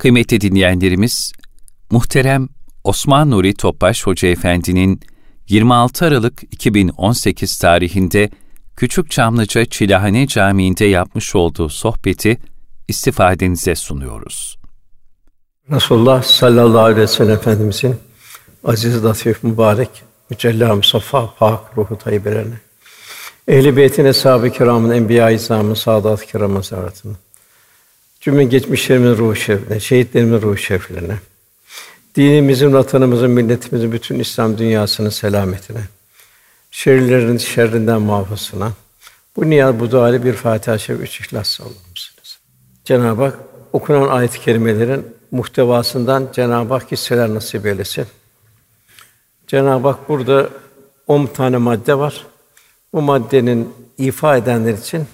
Kıymetli dinleyenlerimiz, muhterem Osman Nuri Topbaş Hoca Efendi'nin 26 Aralık 2018 tarihinde Küçük Çamlıca Çilahane Camii'nde yapmış olduğu sohbeti istifadenize sunuyoruz. Resulullah sallallahu aleyhi ve sellem Efendimizin aziz, latif, mübarek, mücella, musaffa, pak, ruhu tayyibelerine, ehl-i beytin, eshab-ı kiramın, enbiya-i izamın, saadat-ı kiramın cümle geçmişlerimin ruhu şerifine, şehitlerimin ruhu şeriflerine, dinimizin, vatanımızın, milletimizin, bütün İslam dünyasının selametine, şerlerin şerrinden muhafazasına, bu niyaz, bu duayla bir Fatiha-i Şerif, üç İhlas sallallahu Cenab-ı Hak okunan ayet-i kerimelerin muhtevasından Cenab-ı Hak hisseler nasip eylesin. Cenab-ı Hak burada on tane madde var. Bu maddenin ifa edenler için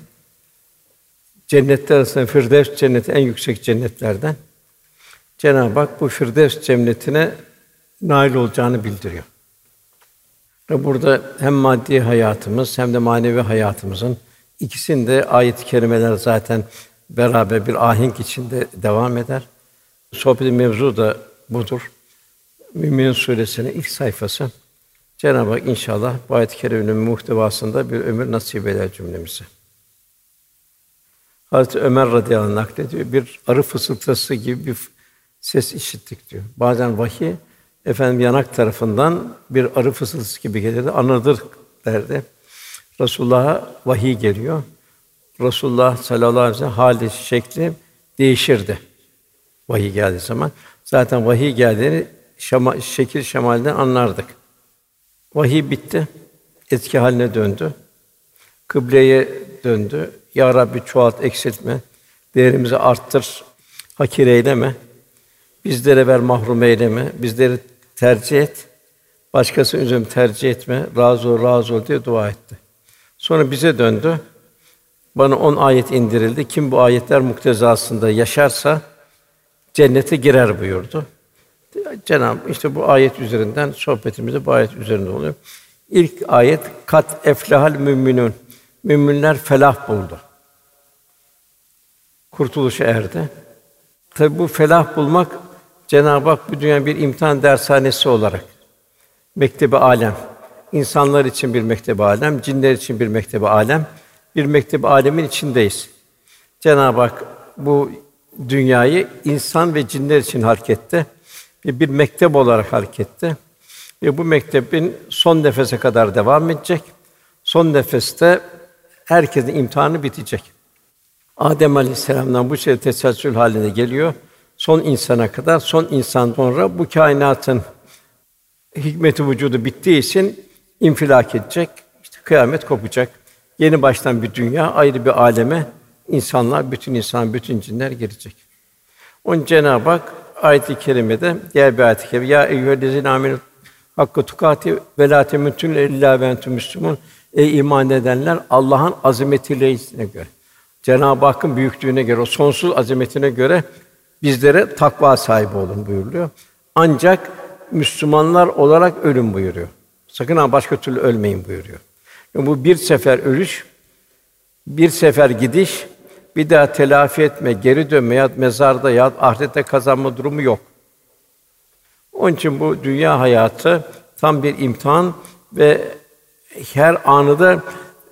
cennetler arasında Firdevs cenneti en yüksek cennetlerden. Cenab-ı Hak bu Firdevs cennetine nail olacağını bildiriyor. Ve burada hem maddi hayatımız hem de manevi hayatımızın ikisinde ayet-i kerimeler zaten beraber bir ahenk içinde devam eder. Sohbetin mevzu da budur. Mümin Suresinin ilk sayfası. Cenab-ı Hak inşallah bu ayet-i kerimenin muhtevasında bir ömür nasip eder cümlemize. Hazreti Ömer radıyallahu anh naklediyor. Bir arı fısıltısı gibi bir ses işittik diyor. Bazen vahiy efendim yanak tarafından bir arı fısıltısı gibi gelirdi. Anladır derdi. Resulullah'a vahiy geliyor. Resulullah sallallahu aleyhi ve sellem hali şekli değişirdi. Vahiy geldiği zaman. Zaten vahiy geldiğini şama, şekil şemalden anlardık. Vahiy bitti. Etki haline döndü. Kıbleye döndü. Ya Rabbi çoğalt, eksiltme. Değerimizi arttır. Hakir eyleme. Bizlere ver mahrum eyleme. Bizleri tercih et. Başkası üzüm tercih etme. Razı ol, razı ol diye dua etti. Sonra bize döndü. Bana on ayet indirildi. Kim bu ayetler muktezasında yaşarsa cennete girer buyurdu. Cenab-ı işte bu ayet üzerinden sohbetimiz bu ayet üzerinde oluyor. İlk ayet kat eflahal müminun. Müminler felah buldu. Kurtuluşa erdi. Tabi bu felah bulmak Cenab-ı Hak bu dünya bir imtihan dershanesi olarak mektebi alem, insanlar için bir mektebi alem, cinler için bir mektebi alem, bir mektebi alemin içindeyiz. Cenab-ı Hak bu dünyayı insan ve cinler için harekette ve bir mektep olarak harekette ve bu mektebin son nefese kadar devam edecek. Son nefeste herkesin imtihanı bitecek. Adem Aleyhisselam'dan bu şey teselsül haline geliyor. Son insana kadar, son insan sonra bu kainatın hikmeti vücudu bittiği için infilak edecek. İşte kıyamet kopacak. Yeni baştan bir dünya, ayrı bir aleme insanlar, bütün insan, bütün cinler girecek. Onun Cenab-ı Hak ayet-i kerimede diğer bir ayet-i kerime ya eyyühellezine amenu hakkı tukati ve la temutun illa ve entum müslümun ey iman edenler Allah'ın azametiyle göre Cenab-ı Hakk'ın büyüklüğüne göre, o sonsuz azametine göre bizlere takva sahibi olun buyuruyor. Ancak Müslümanlar olarak ölüm buyuruyor. Sakın ha başka türlü ölmeyin buyuruyor. Yani bu bir sefer ölüş, bir sefer gidiş, bir daha telafi etme, geri dönme ya mezarda ya ahirette kazanma durumu yok. Onun için bu dünya hayatı tam bir imtihan ve her anı da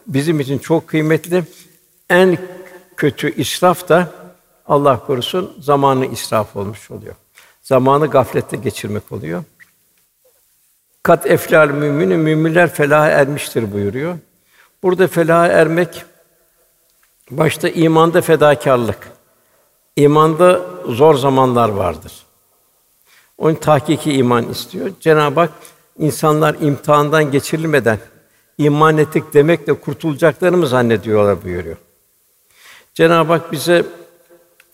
bizim için çok kıymetli. En kötü israf da Allah korusun zamanı israf olmuş oluyor. Zamanı gaflette geçirmek oluyor. Kat eflal müminin müminler felaha ermiştir buyuruyor. Burada felaha ermek başta imanda fedakarlık. İmanda zor zamanlar vardır. Onun tahkiki iman istiyor. Cenab-ı Hak insanlar imtihandan geçirilmeden iman ettik demekle kurtulacaklarını mı zannediyorlar buyuruyor. Cenab-ı Hak bize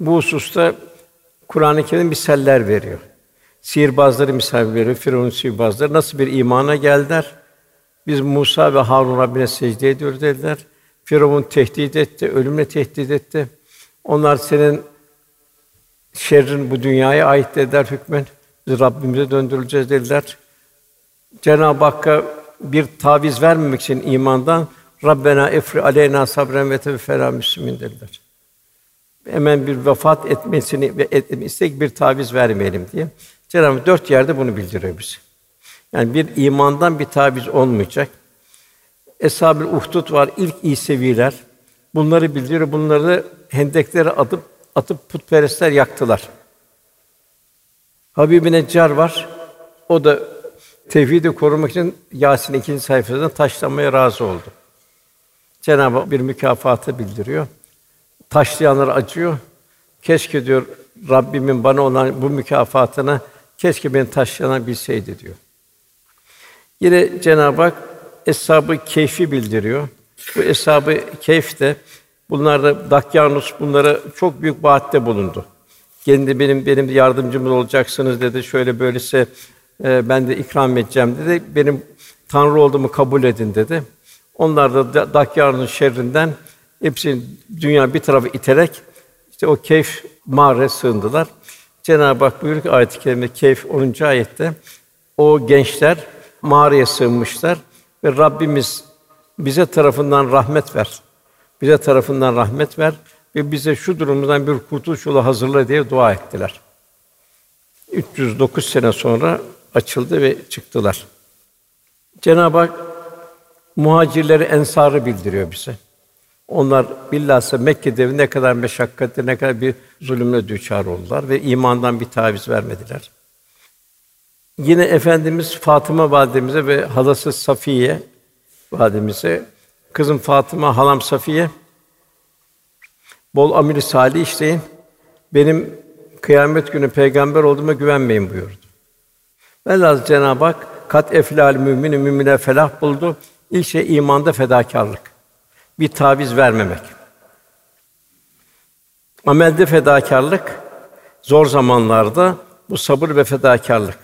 bu hususta Kur'an-ı Kerim misaller veriyor. Sihirbazları misal veriyor. Firavun sihirbazları nasıl bir imana geldiler? Biz Musa ve Harun Rabbine secde ediyoruz dediler. Firavun tehdit etti, ölümle tehdit etti. Onlar senin şerrin bu dünyaya ait dediler hükmen. Biz Rabbimize döndürüleceğiz dediler. Cenab-ı Hakk'a bir taviz vermemek için imandan Rabbena efri aleyna sabren ve tevfela müslümin dediler. hemen bir vefat etmesini ve etmesini istek bir taviz vermeyelim diye. Cenab-ı dört yerde bunu bildiriyor bize. Yani bir imandan bir taviz olmayacak. Eshab-ı Uhdud var, ilk İseviler. Bunları bildiriyor. Bunları hendeklere atıp atıp putperestler yaktılar. Habib-i var. O da tevhidi korumak için Yasin ikinci sayfasında taşlanmaya razı oldu. Cenab-ı Hak bir mükafatı bildiriyor. Taşlayanlar acıyor. Keşke diyor Rabbimin bana olan bu mükafatını keşke beni taşlayan bilseydi diyor. Yine Cenab-ı Hak eshab-ı keyfi bildiriyor. Bu eshab-ı keyf de bunlar da Dakyanus bunlara çok büyük vaatte bulundu. Kendi benim benim yardımcım olacaksınız dedi. Şöyle böylese e, ben de ikram edeceğim dedi. Benim tanrı olduğumu kabul edin dedi. Onlar da Dakyanus şerrinden hepsini dünya bir tarafa iterek işte o keyf mağaraya sığındılar. Cenab-ı Hak buyuruyor ki ayet-i kerime Keyf 10. ayette o gençler mağaraya sığınmışlar ve Rabbimiz bize tarafından rahmet ver. Bize tarafından rahmet ver ve bize şu durumdan bir kurtuluş yolu hazırla diye dua ettiler. 309 sene sonra açıldı ve çıktılar. Cenab-ı Hak muhacirleri, ensarı bildiriyor bize. Onlar bilhassa Mekke devrinde ne kadar meşakkatli, ne kadar bir zulümle düçar oldular ve imandan bir taviz vermediler. Yine Efendimiz Fatıma validemize ve halası Safiye validemize kızım Fatıma, halam Safiye bol ameli salih işleyin. Benim kıyamet günü peygamber olduğuma güvenmeyin buyurdu. Velhâsıl Cenab-ı Hak kat eflal mümini mümine felah buldu. İlk şey imanda fedakarlık. Bir taviz vermemek. Amelde fedakarlık, zor zamanlarda bu sabır ve fedakarlık.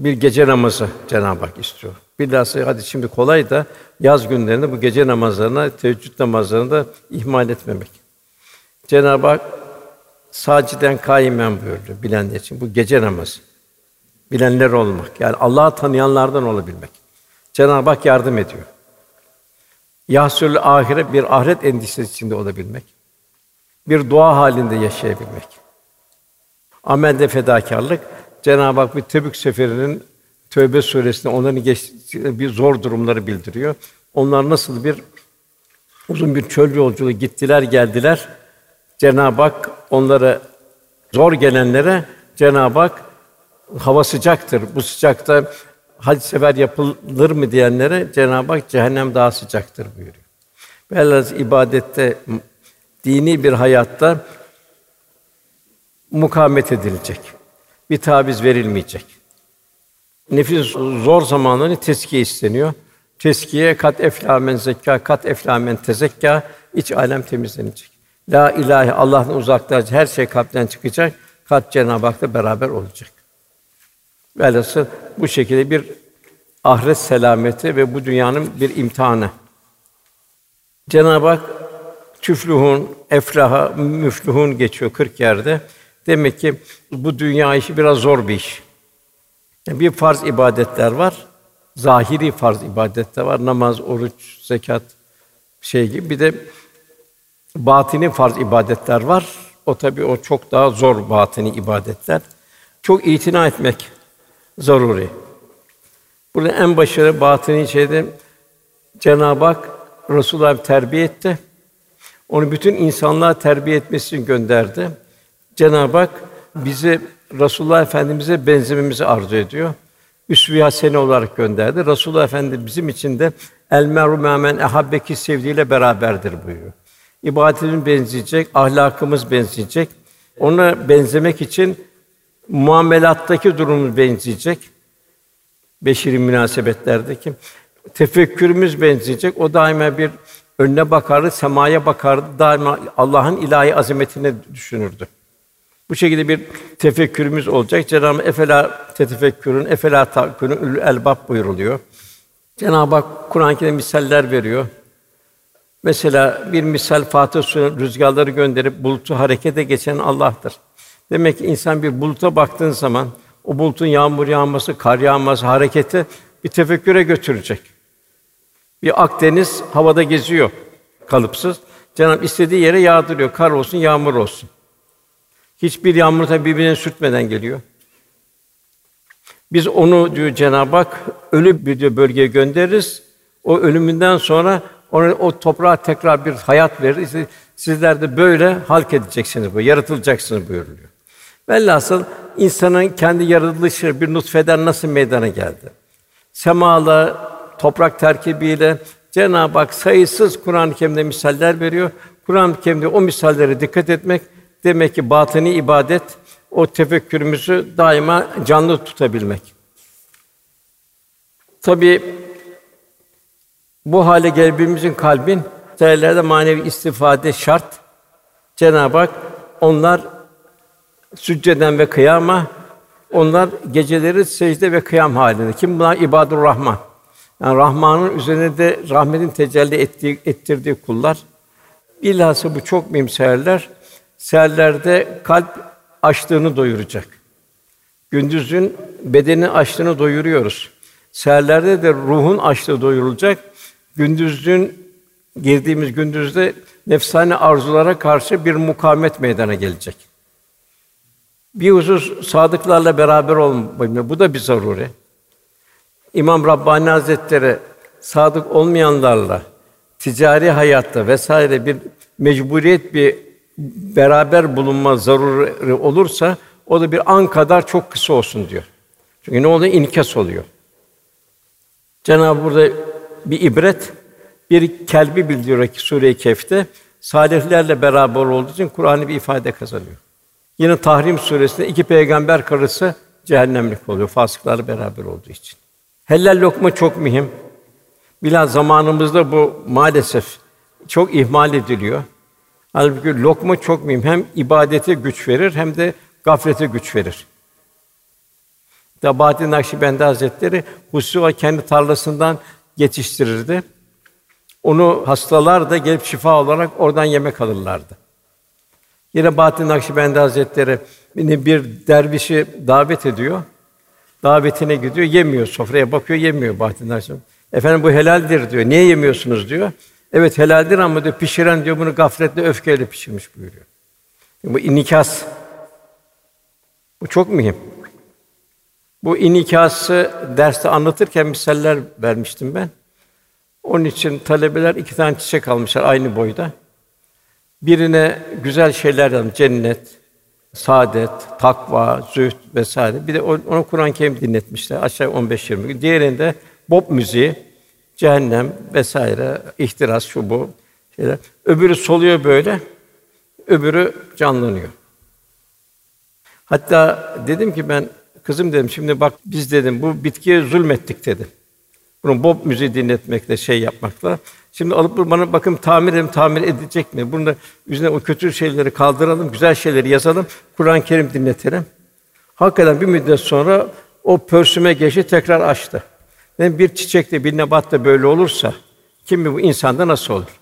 Bir gece namazı Cenab-ı Hak istiyor. Bilhassa hadi şimdi kolay da yaz günlerinde bu gece namazlarına, teheccüd namazlarını da ihmal etmemek. Cenab-ı Hak saciden kaimen buyurdu bilenler için bu gece namazı. Bilenler olmak. Yani Allah'ı tanıyanlardan olabilmek. Cenab-ı Hak yardım ediyor. Yahsül ahiret bir ahiret endişesi içinde olabilmek. Bir dua halinde yaşayabilmek. Amelde fedakarlık Cenab-ı Hak bir Tebük seferinin Tövbe suresinde onların geçtiği bir zor durumları bildiriyor. Onlar nasıl bir uzun bir çöl yolculuğu gittiler, geldiler. Cenab-ı Hak onlara zor gelenlere Cenab-ı Hak hava sıcaktır. Bu sıcakta hac sefer yapılır mı diyenlere Cenab-ı Hak cehennem daha sıcaktır buyuruyor. Velhâsıl ibadette dini bir hayatta mukamet edilecek. Bir taviz verilmeyecek. Nefis zor zamanlarında teskiye isteniyor. Teskiye kat eflamen zekka, kat eflamen tezekka, iç alem temizlenecek. La ilahe Allah'ın uzaklaşacak, her şey kalpten çıkacak. Kalp Cenab-ı Hak'la beraber olacak. Velhasıl bu şekilde bir ahiret selameti ve bu dünyanın bir imtihanı. Cenab-ı Hak tüfluhun, eflaha, müfluhun geçiyor 40 yerde. Demek ki bu dünya işi biraz zor bir iş. Yani bir farz ibadetler var. Zahiri farz ibadetler var. Namaz, oruç, zekat şey gibi. Bir de batini farz ibadetler var. O tabii o çok daha zor batini ibadetler. Çok itina etmek zaruri. Burada en başarılı batini şeyde Cenab-ı Hak Resulullah terbiye etti. Onu bütün insanlığa terbiye etmesi için gönderdi. Cenab-ı Hak bizi Resulullah Efendimize benzememizi arzu ediyor. Üsve-i hasene olarak gönderdi. Resulullah Efendi bizim için de el meru men ehabbeki sevdiğiyle beraberdir buyuruyor. İbadetimiz benzeyecek, ahlakımız benzeyecek. Ona benzemek için muamelattaki durumumuz benzeyecek. Beşeri münasebetlerdeki tefekkürümüz benzeyecek. O daima bir önüne bakardı, semaya bakardı. Daima Allah'ın ilahi azametini düşünürdü. Bu şekilde bir tefekkürümüz olacak. Cenab-ı Efela tetefekkürün, efela takkünün ül elbab buyuruluyor. Cenab-ı Hak Kur'an-ı misaller veriyor. Mesela bir misal Fatih Suresi rüzgarları gönderip bulutu harekete geçen Allah'tır. Demek ki insan bir buluta baktığın zaman o bulutun yağmur yağması, kar yağması, hareketi bir tefekküre götürecek. Bir Akdeniz havada geziyor kalıpsız. Cenab-ı istediği yere yağdırıyor. Kar olsun, yağmur olsun. Hiçbir yağmur tabi birbirine sürtmeden geliyor. Biz onu diyor Cenab-ı Hak ölü bir diyor bölgeye göndeririz. O ölümünden sonra ona o toprağa tekrar bir hayat verir. İşte sizler de böyle halk edeceksiniz bu, yaratılacaksınız buyuruluyor. Velhasıl insanın kendi yaratılışı bir nutfeden nasıl meydana geldi? Semala, toprak terkibiyle Cenab-ı Hak sayısız Kur'an-ı Kerim'de misaller veriyor. Kur'an-ı Kerim'de o misallere dikkat etmek demek ki batini ibadet o tefekkürümüzü daima canlı tutabilmek. Tabii bu hale gelebilmemizin kalbin değerlerde manevi istifade şart. Cenab-ı Hak onlar sücceden ve kıyama onlar geceleri secde ve kıyam halinde. Kim bunlar? İbadur Rahman. Yani Rahman'ın üzerine de rahmetin tecelli ettiği, ettirdiği kullar. Bilhassa bu çok mühim seherler. Seherlerde kalp açlığını doyuracak. Gündüzün bedeni açlığını doyuruyoruz. Seherlerde de ruhun açlığı doyurulacak. Gündüzün girdiğimiz gündüzde nefsane arzulara karşı bir mukavemet meydana gelecek. Bir husus sadıklarla beraber olmak, bu da bir zaruri. İmam Rabbani Hazretleri sadık olmayanlarla ticari hayatta vesaire bir mecburiyet bir beraber bulunma zaruri olursa o da bir an kadar çok kısa olsun diyor. Çünkü ne oluyor? İnkas oluyor. Cenab-ı burada bir ibret, bir kelbi bildiriyor ki Sure-i Kehf'te salihlerle beraber olduğu için Kur'an'ı bir ifade kazanıyor. Yine Tahrim suresinde iki peygamber karısı cehennemlik oluyor fasıklarla beraber olduğu için. Helal lokma çok mühim. Bilhassa zamanımızda bu maalesef çok ihmal ediliyor. Halbuki lokma çok mühim. Hem ibadete güç verir hem de gaflete güç verir. Tabahattin Nakşibendi Hazretleri hususi kendi tarlasından yetiştirirdi. Onu hastalar da gelip şifa olarak oradan yemek alırlardı. Yine Bahattin Nakşibendi Hazretleri bir dervişi davet ediyor. Davetine gidiyor, yemiyor. Sofraya bakıyor, yemiyor Bahattin Nakşibendi. Efendim bu helaldir diyor. Niye yemiyorsunuz diyor. Evet helaldir ama diyor pişiren diyor bunu gafletle öfkeyle pişirmiş buyuruyor. Bu inikas. Bu çok mühim. Bu inikası derste anlatırken misaller vermiştim ben. Onun için talebeler iki tane çiçek almışlar aynı boyda. Birine güzel şeyler yazmış, cennet, saadet, takva, zühd vesaire. Bir de onu Kur'an-ı Kerim dinletmişler aşağı 15-20 gün. Diğerinde pop müziği, cehennem vesaire, ihtiras şu bu şeyler. Öbürü soluyor böyle, öbürü canlanıyor. Hatta dedim ki ben kızım dedim şimdi bak biz dedim bu bitkiye zulmettik dedim. Bunu bob müziği dinletmekle şey yapmakla. Şimdi alıp bana bakın tamir edelim, tamir edecek mi? Bunu da üzerine o kötü şeyleri kaldıralım, güzel şeyleri yazalım, Kur'an-ı Kerim dinletelim. Hakikaten bir müddet sonra o pörsüme geçi tekrar açtı. Yani bir çiçekte, bir nebatta böyle olursa kim bu insanda nasıl olur?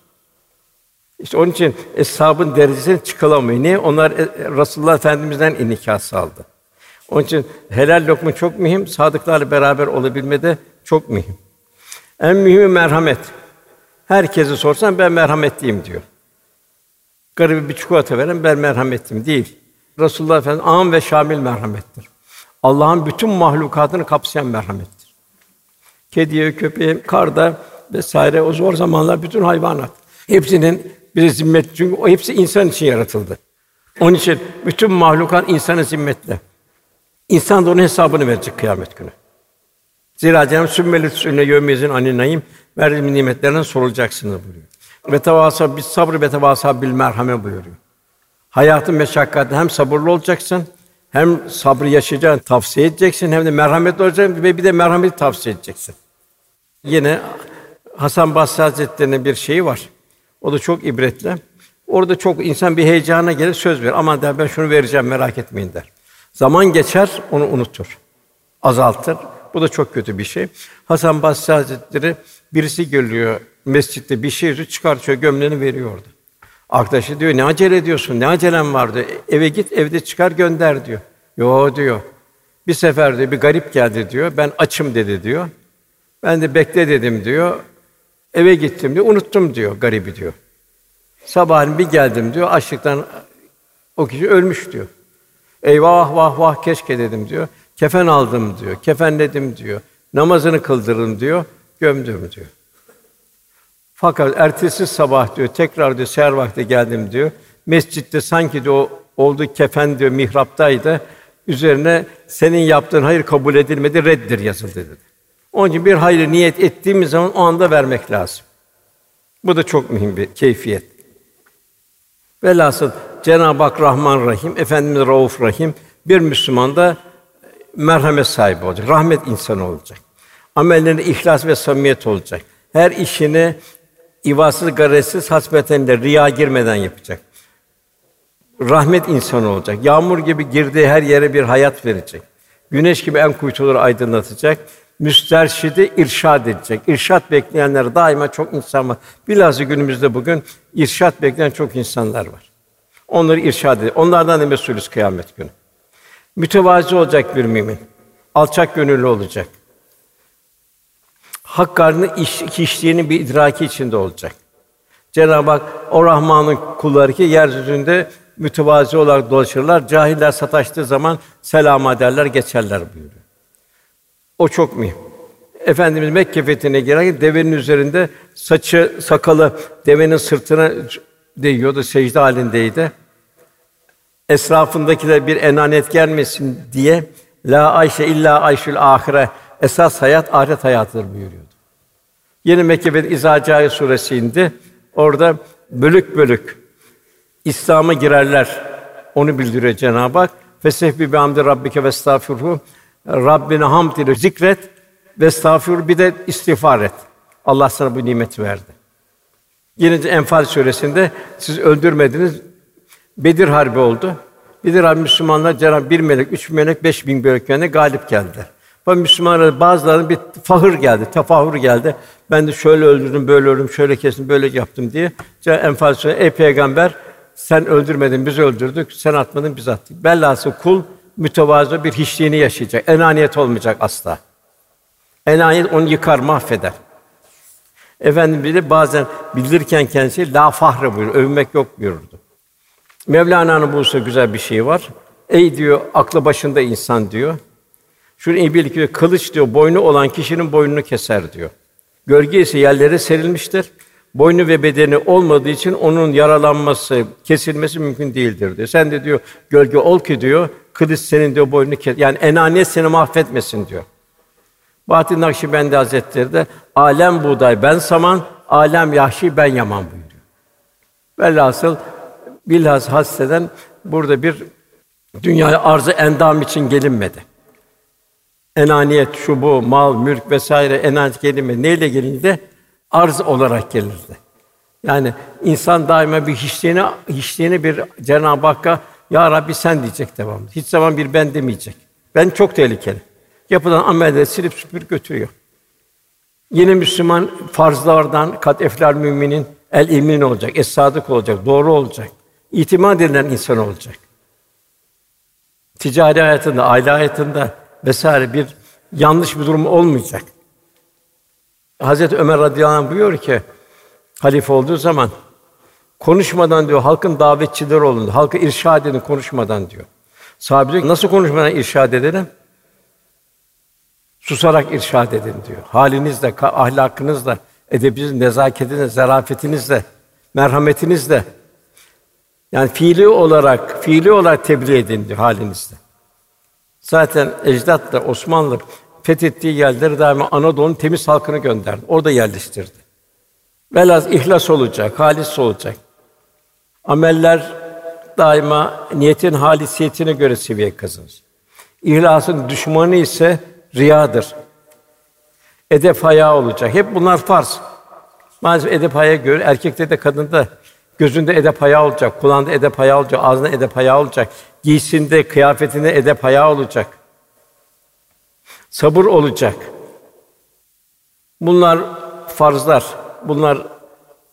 İşte onun için eshabın derecesine çıkılamıyor. Niye? Onlar e, Resulullah Efendimizden inikas aldı. Onun için helal lokma çok mühim, sadıklarla beraber olabilmede çok mühim. En mühimi merhamet. Herkesi sorsan ben merhametliyim diyor. Garibi bir çikolata veren ben merhametliyim değil. Resulullah Efendimiz âm ve şamil merhamettir. Allah'ın bütün mahlukatını kapsayan merhamettir. Kediye, köpeğe, karda vesaire o zor zamanlar bütün hayvanat hepsinin bir zimmet çünkü o hepsi insan için yaratıldı. Onun için bütün mahlukat insana zimmetle. İnsan da onun hesabını verecek kıyamet günü. Zira Cenab-ı Sümmeli sünne yömezin aninayim verdiğim nimetlerinden sorulacaksınız buyuruyor. Ve tevasa bis sabr ve tevasa bil merhame buyuruyor. Hayatın meşakkatinde hem sabırlı olacaksın, hem sabrı yaşayacaksın, tavsiye edeceksin, hem de merhametli olacaksın ve bir de merhamet tavsiye edeceksin. Yine Hasan Basri Hazretleri'nin bir şeyi var. O da çok ibretli. Orada çok insan bir heyecana gelir, söz verir. Aman der ben şunu vereceğim merak etmeyin der. Zaman geçer, onu unutur. Azaltır. Bu da çok kötü bir şey. Hasan Basri Hazretleri birisi geliyor mescitte bir şey çıkartıyor gömleğini veriyor orada. Arkadaşı diyor ne acele ediyorsun? Ne acelem vardı? Eve git, evde çıkar gönder diyor. Yo diyor. Bir sefer de bir garip geldi diyor. Ben açım dedi diyor. Ben de bekle dedim diyor. Eve gittim diyor. Unuttum diyor garibi diyor. Sabahleyin bir geldim diyor, açlıktan o kişi ölmüş diyor. Eyvah vah vah keşke dedim diyor. Kefen aldım diyor. Kefenledim diyor. Namazını kıldırdım diyor. Gömdüm diyor. Fakat ertesi sabah diyor tekrar diyor seher vakti geldim diyor. Mescitte sanki diyor o olduğu kefen diyor mihraptaydı. Üzerine senin yaptığın hayır kabul edilmedi, reddir yazıldı dedi. Onun için bir hayır niyet ettiğimiz zaman o anda vermek lazım. Bu da çok mühim bir keyfiyet. Velhasıl Cenab-ı Hak Rahman Rahim, Efendimiz Rauf Rahim bir Müslüman da merhamet sahibi olacak, rahmet insanı olacak. Amellerinde ihlas ve samimiyet olacak. Her işini ivasız, garetsiz, hasbeten riya girmeden yapacak. Rahmet insanı olacak. Yağmur gibi girdiği her yere bir hayat verecek. Güneş gibi en kuytuları aydınlatacak. Müsterşidi irşad edecek. İrşad bekleyenler daima çok insan var. Bilhassa günümüzde bugün irşad bekleyen çok insanlar var. Onları irşad edecek. Onlardan da mesulüz kıyamet günü. Mütevazi olacak bir mümin. Alçak gönüllü olacak. Hak karnı iş, kişiliğinin bir idraki içinde olacak. Cenab-ı Hak o Rahman'ın kulları ki yeryüzünde mütevazi olarak dolaşırlar. Cahiller sataştığı zaman selam derler, geçerler buyuruyor. O çok mühim. Efendimiz Mekke fethine girerken devenin üzerinde saçı, sakalı devenin sırtına değiyordu, secde halindeydi. Esrafındakiler bir enanet gelmesin diye la ayşe illa ayşül ahire esas hayat ahiret hayatıdır buyuruyordu. Yeni Mekke ve İzacâ suresi indi. Orada bölük bölük İslam'a girerler. Onu bildiriyor Cenab-ı Hak. Fesebbi bi hamdi rabbike ve estağfirhu. Rabbine hamd ile zikret ve estağfir bir de istiğfar et. Allah sana bu nimeti verdi. Yine Enfal suresinde siz öldürmediniz. Bedir harbi oldu. Bedir harbi Müslümanlar Cenab bir melek, üç melek, beş bin melek yani galip geldi. Fakat Müslümanlar bazılarının bir fahır geldi, tefahür geldi. Ben de şöyle öldürdüm, böyle öldürdüm, şöyle kestim, böyle yaptım diye. Enfal suresi, ey peygamber sen öldürmedin, biz öldürdük, sen atmadın, biz attık. Bellası kul mütevazı bir hiçliğini yaşayacak. Enaniyet olmayacak asla. Enaniyet onu yıkar, mahveder. Efendim bile bazen bildirirken kendisi la fahre buyurur, övünmek yok buyururdu. Mevlana'nın bu güzel bir şey var. Ey diyor aklı başında insan diyor. Şunu iyi bil ki kılıç diyor boynu olan kişinin boynunu keser diyor. Gölge ise yerlere serilmiştir. Boynu ve bedeni olmadığı için onun yaralanması, kesilmesi mümkün değildir diyor. Sen de diyor gölge ol ki diyor kılıç senin diyor boynunu kes. Yani enaniyet seni mahvetmesin diyor. Bahattin Nakşibendi Hazretleri de alem buğday ben saman, alem yahşi ben yaman buyuruyor. Velhasıl bilhas hasreden burada bir dünyaya arzı endam için gelinmedi. Enaniyet, şu bu, mal, mülk vesaire enaniyet gelinmedi. Neyle gelindi? Arz olarak gelirdi. Yani insan daima bir hiçliğine, hiçliğine bir Cenab-ı Hakk'a ya Rabbi sen diyecek devamlı. Hiç zaman bir ben demeyecek. Ben çok tehlikeli. Yapılan amelleri silip süpür götürüyor. Yine Müslüman farzlardan kat eflar müminin el emin olacak, es sadık olacak, doğru olacak. İtimat edilen insan olacak. Ticari hayatında, aile hayatında vesaire bir yanlış bir durum olmayacak. Hazreti Ömer radıyallahu anh buyuruyor ki halife olduğu zaman konuşmadan diyor halkın davetçileri olun. Halkı irşad edin konuşmadan diyor. Sahabe diyor nasıl konuşmadan irşad edelim? Susarak irşad edin diyor. Halinizle, ahlakınızla, edebinizle, nezaketinizle, zarafetinizle, merhametinizle. Yani fiili olarak, fiili olarak tebliğ edin diyor halinizle. Zaten ecdat da Osmanlı fethettiği yerleri daima Anadolu'nun temiz halkını gönderdi. Orada yerleştirdi. Velhâsıl ihlas olacak, halis olacak. Ameller daima niyetin halisiyetine göre seviye kazanır. İhlasın düşmanı ise riyadır. Edep haya olacak. Hep bunlar farz. Maalesef edep haya göre erkekte de kadında gözünde edep haya olacak, kulağında edep haya olacak, ağzında edep haya olacak, giysinde, kıyafetinde edep haya olacak. Sabır olacak. Bunlar farzlar. Bunlar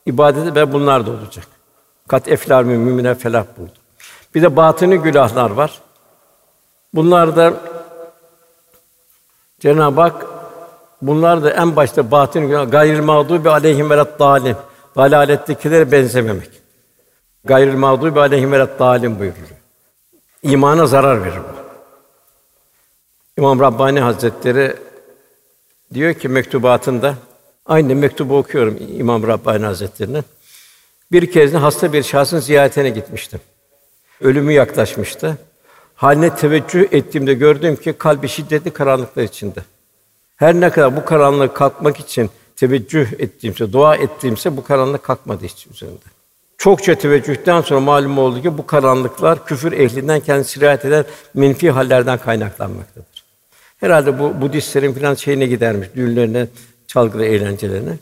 ibadeti ve bunlar da olacak. Kat eflar mümine felah buldu. Bir de batını günahlar var. Bunlar da Cenab-ı Hak bunlar da en başta batın günah gayril mağdubi aleyhim ve dalim dalalettekilere benzememek. Gayril mağdubi aleyhim ve dalim buyuruyor. İmana zarar verir bu. İmam Rabbani Hazretleri diyor ki mektubatında aynı mektubu okuyorum İmam Rabbani Hazretleri'nin. Bir kez hasta bir şahsın ziyaretine gitmiştim. Ölümü yaklaşmıştı. Haline teveccüh ettiğimde gördüm ki kalbi şiddetli karanlıklar içinde. Her ne kadar bu karanlık kalkmak için teveccüh ettiğimse, dua ettiğimse bu karanlık kalkmadı hiç üzerinde. Çokça teveccühten sonra malum oldu ki bu karanlıklar küfür ehlinden kendisi sirayet eden menfi hallerden kaynaklanmaktadır. Herhalde bu Budistlerin filan şeyine gidermiş, düğünlerine, çalgılı eğlencelerine.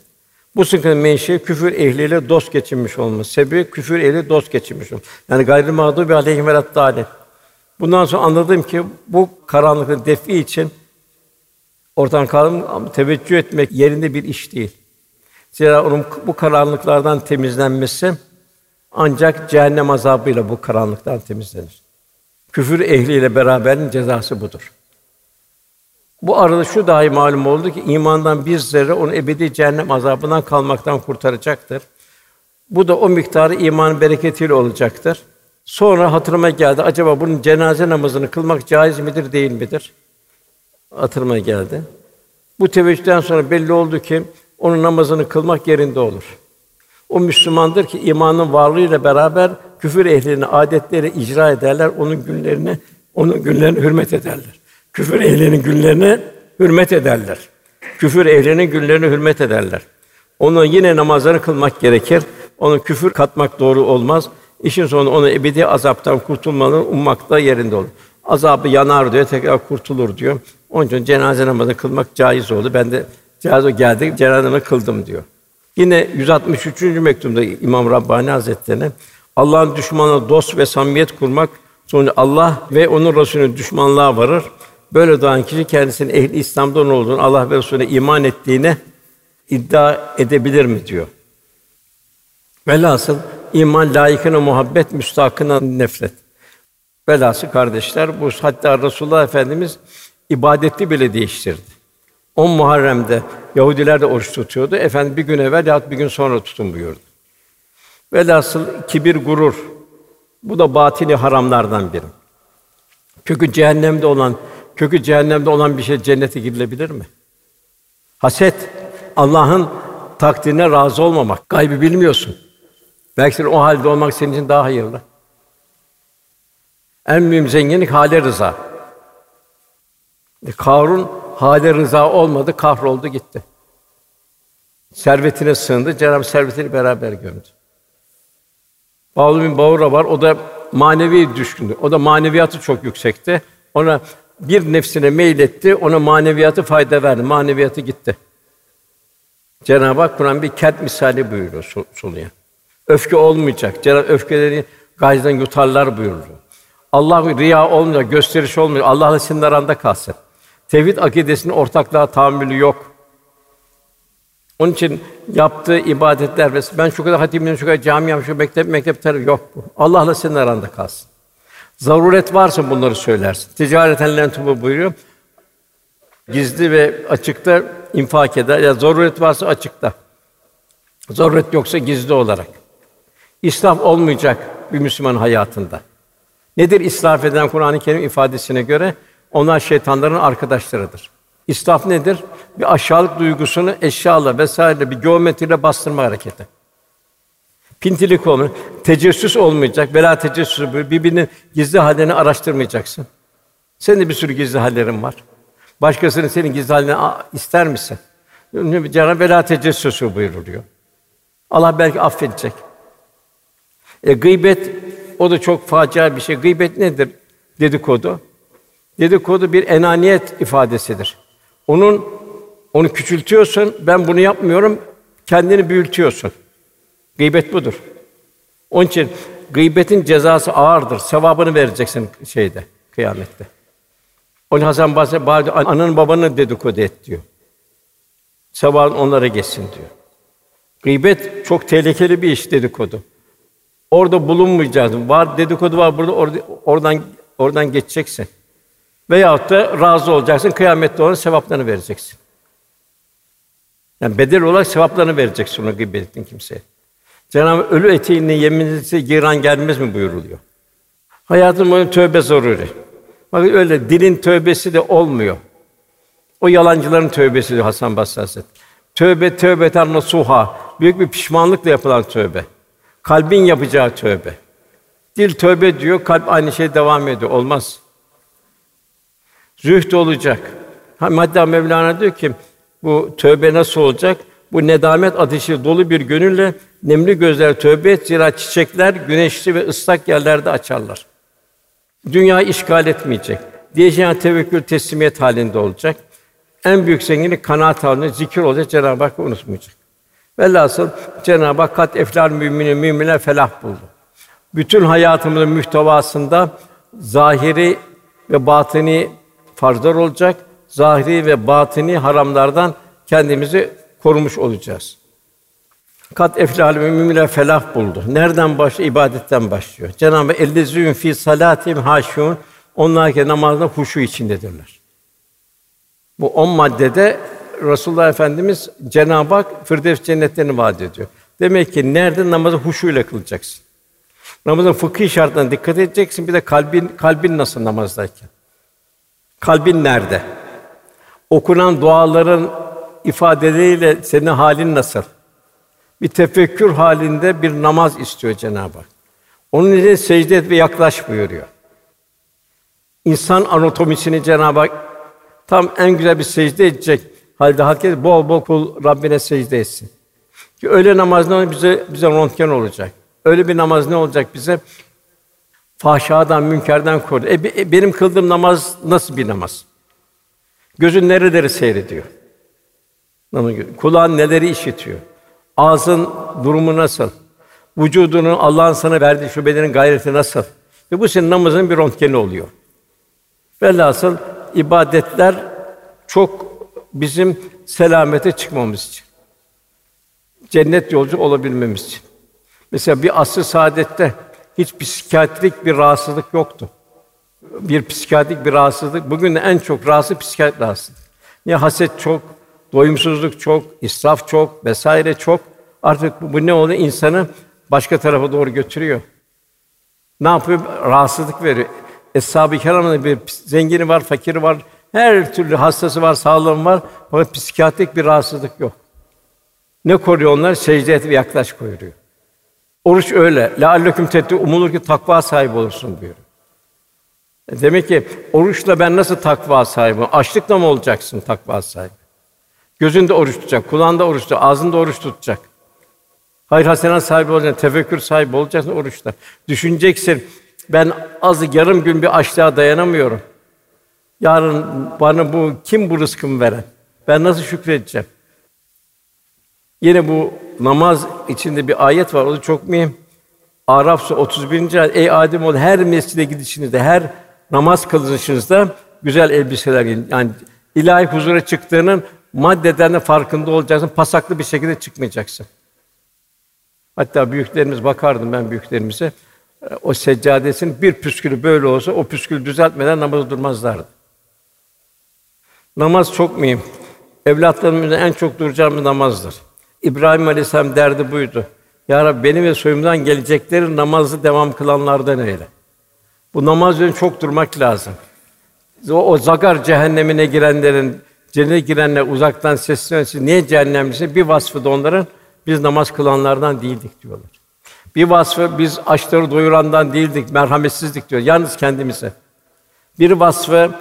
Bu sıkıntının menşei küfür ehliyle dost geçinmiş olması. Sebebi küfür ehli dost geçinmiş olması. Yani gayrı mağdubi aleyhim ve Bundan sonra anladım ki bu karanlıkın defi için ortadan kaldım teveccüh etmek yerinde bir iş değil. Zira onun bu karanlıklardan temizlenmesi ancak cehennem azabıyla bu karanlıktan temizlenir. Küfür ehliyle beraberin cezası budur. Bu arada şu dahi malum oldu ki imandan bir zerre onu ebedi cehennem azabından kalmaktan kurtaracaktır. Bu da o miktarı imanın bereketiyle olacaktır. Sonra hatırıma geldi. Acaba bunun cenaze namazını kılmak caiz midir, değil midir? Hatırıma geldi. Bu teveccühten sonra belli oldu ki onun namazını kılmak yerinde olur. O Müslümandır ki imanın varlığıyla beraber küfür ehlinin adetleri icra ederler, onun günlerini onun günlerini hürmet ederler. Küfür ehlinin günlerini hürmet ederler. Küfür ehlinin günlerini hürmet ederler. Onun yine namazlarını kılmak gerekir. Onun küfür katmak doğru olmaz. İşin sonu onu ebedi azaptan kurtulmanın ummakta yerinde olur. Azabı yanar diyor, tekrar kurtulur diyor. Onun için cenaze namazı kılmak caiz oldu. Ben de caiz geldi, cenaze namazı kıldım diyor. Yine 163. mektubunda İmam Rabbani Hazretleri'ne Allah'ın düşmanına dost ve samimiyet kurmak sonra Allah ve onun Resulü'nün düşmanlığa varır. Böyle doğan kişi kendisinin ehli İslam'dan olduğunu, Allah ve Resulüne iman ettiğine iddia edebilir mi diyor. Velhasıl iman layıkına muhabbet, müstahkına nefret. Velhasıl kardeşler bu hatta Resulullah Efendimiz ibadeti bile değiştirdi. 10 Muharrem'de Yahudiler de oruç tutuyordu. Efendim bir gün evvel ya bir gün sonra tutun buyurdu. Velhasıl kibir, gurur bu da batini haramlardan biri. Kökü cehennemde olan, kökü cehennemde olan bir şey cennete girilebilir mi? Haset, Allah'ın takdirine razı olmamak. Gaybı bilmiyorsun. Belki o halde olmak senin için daha hayırlı. En mühim zenginlik hale rıza. E, Karun hale rıza olmadı, kahroldu gitti. Servetine sığındı, Cenab-ı servetini beraber gömdü. Bağlı bin Bağura var, o da manevi düşkündü. O da maneviyatı çok yüksekti. Ona bir nefsine meyletti, ona maneviyatı fayda verdi. Maneviyatı gitti. Cenab-ı Hak Kur'an bir kent misali buyuruyor soluya. Öfke olmayacak. Cenab-ı öfkeleri gayzdan yutarlar buyuruyor. Allah riya olmayacak, gösteriş olmayacak. Allah'la senin aranda kalsın. Tevhid akidesinin ortaklığa tahammülü yok. Onun için yaptığı ibadetler ve ben şu kadar hatimim, şu kadar cami yapmışım, mektep mektep yok bu. Allah'la senin aranda kalsın. Zaruret varsa bunları söylersin. Ticareten lentubu buyuruyor. Gizli ve açıkta infak eder. Ya zaruret varsa açıkta. Zaruret yoksa gizli olarak. İsraf olmayacak bir Müslüman hayatında. Nedir israf eden Kur'an-ı Kerim ifadesine göre? Onlar şeytanların arkadaşlarıdır. İsraf nedir? Bir aşağılık duygusunu eşyayla vesaire bir geometriyle bastırma hareketi. Pintilik olmuyor, tecessüs olmayacak, bela tecessüsü birbirinin gizli hallerini araştırmayacaksın. Senin de bir sürü gizli hallerin var. Başkasının senin gizli halini ister misin? Cenab-ı bela tecessüsü buyuruluyor. Allah belki affedecek. E, gıybet o da çok facia bir şey. Gıybet nedir? Dedikodu. Dedikodu bir enaniyet ifadesidir. Onun onu küçültüyorsun. Ben bunu yapmıyorum. Kendini büyütüyorsun. Gıybet budur. Onun için gıybetin cezası ağırdır. Sevabını vereceksin şeyde, kıyamette. O Hasan Basri bazı ananın babanın dedikodu et diyor. Sevabın onlara geçsin diyor. Gıybet çok tehlikeli bir iş dedikodu. Orada bulunmayacağız. Var dedikodu var burada orada, oradan oradan geçeceksin. Veyahut da razı olacaksın. Kıyamette onun sevaplarını vereceksin. Yani bedel olarak sevaplarını vereceksin ona gıybet ettiğin kimseye. Cenab-ı ölü etiğine yeminlisi giran gelmez mi buyuruluyor. Hayatın boyunca tövbe zaruri. Bakın öyle dilin tövbesi de olmuyor. O yalancıların tövbesi diyor Hasan Basri Hazretleri. Tövbe tövbeten nasuha. Büyük bir pişmanlıkla yapılan tövbe. Kalbin yapacağı tövbe. Dil tövbe diyor, kalp aynı şey devam ediyor. Olmaz. Zühd olacak. Hatta Mevlana diyor ki bu tövbe nasıl olacak? Bu nedamet ateşi dolu bir gönülle nemli gözler tövbe et zira çiçekler güneşli ve ıslak yerlerde açarlar. Dünya işgal etmeyecek. Diyeceğin tevekkül teslimiyet halinde olacak. En büyük zenginlik kanaat halinde zikir olacak. Cenab-ı Hak unutmayacak. Velhasıl Cenab-ı Hak kat eflal müminin müminler felah buldu. Bütün hayatımızın mühtevasında zahiri ve batini farzlar olacak. Zahiri ve batini haramlardan kendimizi korumuş olacağız. Kat eflal müminler felah buldu. Nereden başlıyor? İbadetten başlıyor. Cenab-ı Ellezîn fi salatim haşûn. Onlar ki namazda huşu içindedirler. Bu on maddede Resulullah Efendimiz Cenab-ı Hak Firdevs cennetlerini vaat ediyor. Demek ki nerede namazı huşuyla kılacaksın. Namazın fıkhi şartlarına dikkat edeceksin. Bir de kalbin kalbin nasıl namazdayken? Kalbin nerede? Okunan duaların ifadeleriyle senin halin nasıl? Bir tefekkür halinde bir namaz istiyor Cenab-ı Hak. Onun için secde et ve yaklaş buyuruyor. İnsan anatomisini Cenab-ı Hak tam en güzel bir secde edecek halde herkes bol bol kul Rabbine secde etsin. Ki öyle namaz ne bize bize röntgen olacak. Öyle bir namaz ne olacak bize? Fahşadan, münkerden koru. E, e, benim kıldığım namaz nasıl bir namaz? Gözün nereleri seyrediyor? Kulağın neleri işitiyor? Ağzın durumu nasıl? Vücudunun Allah'ın sana verdiği şu bedenin gayreti nasıl? Ve bu senin namazın bir röntgeni oluyor. Velhasıl ibadetler çok bizim selamete çıkmamız için. Cennet yolcu olabilmemiz için. Mesela bir asr saadette hiç psikiyatrik bir rahatsızlık yoktu. Bir psikiyatrik bir rahatsızlık. Bugün de en çok rahatsız psikiyatrik rahatsızlık. Niye haset çok, doyumsuzluk çok, israf çok vesaire çok. Artık bu, bu ne oluyor? İnsanı başka tarafa doğru götürüyor. Ne yapıyor? Rahatsızlık veriyor. Eshab-ı Kiram'ın bir zengini var, fakiri var, her türlü hastası var, sağlığım var. Fakat psikiyatrik bir rahatsızlık yok. Ne koruyor onlar? Secde et ve yaklaş koyuyor. Oruç öyle. La alleküm tettu umulur ki takva sahibi olursun diyor. E demek ki oruçla ben nasıl takva sahibi? Açlıkla mı olacaksın takva sahibi? Gözünde oruç tutacak, kulağında oruç tutacak, ağzında oruç tutacak. Hayır hasenat sahibi olacaksın, tefekkür sahibi olacaksın oruçta. Düşüneceksin, ben az yarım gün bir açlığa dayanamıyorum. Yarın bana bu kim bu rızkımı veren? Ben nasıl şükredeceğim? Yine bu namaz içinde bir ayet var. O da çok mühim. Araf Suresi 31. ayet. Ey Adem oğlu her mescide gidişinizde, her namaz kılışınızda güzel elbiseler giyin. Yani ilahi huzura çıktığının maddeden de farkında olacaksın. Pasaklı bir şekilde çıkmayacaksın. Hatta büyüklerimiz bakardım ben büyüklerimize. O seccadesinin bir püskülü böyle olsa o püskülü düzeltmeden namazı durmazlardı. Namaz çok mühim. Evlatlarımızın en çok duracağımız namazdır. İbrahim Aleyhisselam derdi buydu. Ya Rabbi benim ve soyumdan gelecekleri namazı devam kılanlardan eyle. Bu namaz üzerine çok durmak lazım. O, o zagar cehennemine girenlerin, cennete girenler uzaktan seslenmesi, niye cehennemlisi? Bir vasfı da onların, biz namaz kılanlardan değildik diyorlar. Bir vasfı, biz açları doyurandan değildik, merhametsizdik diyor. Yalnız kendimize. Bir vasfı,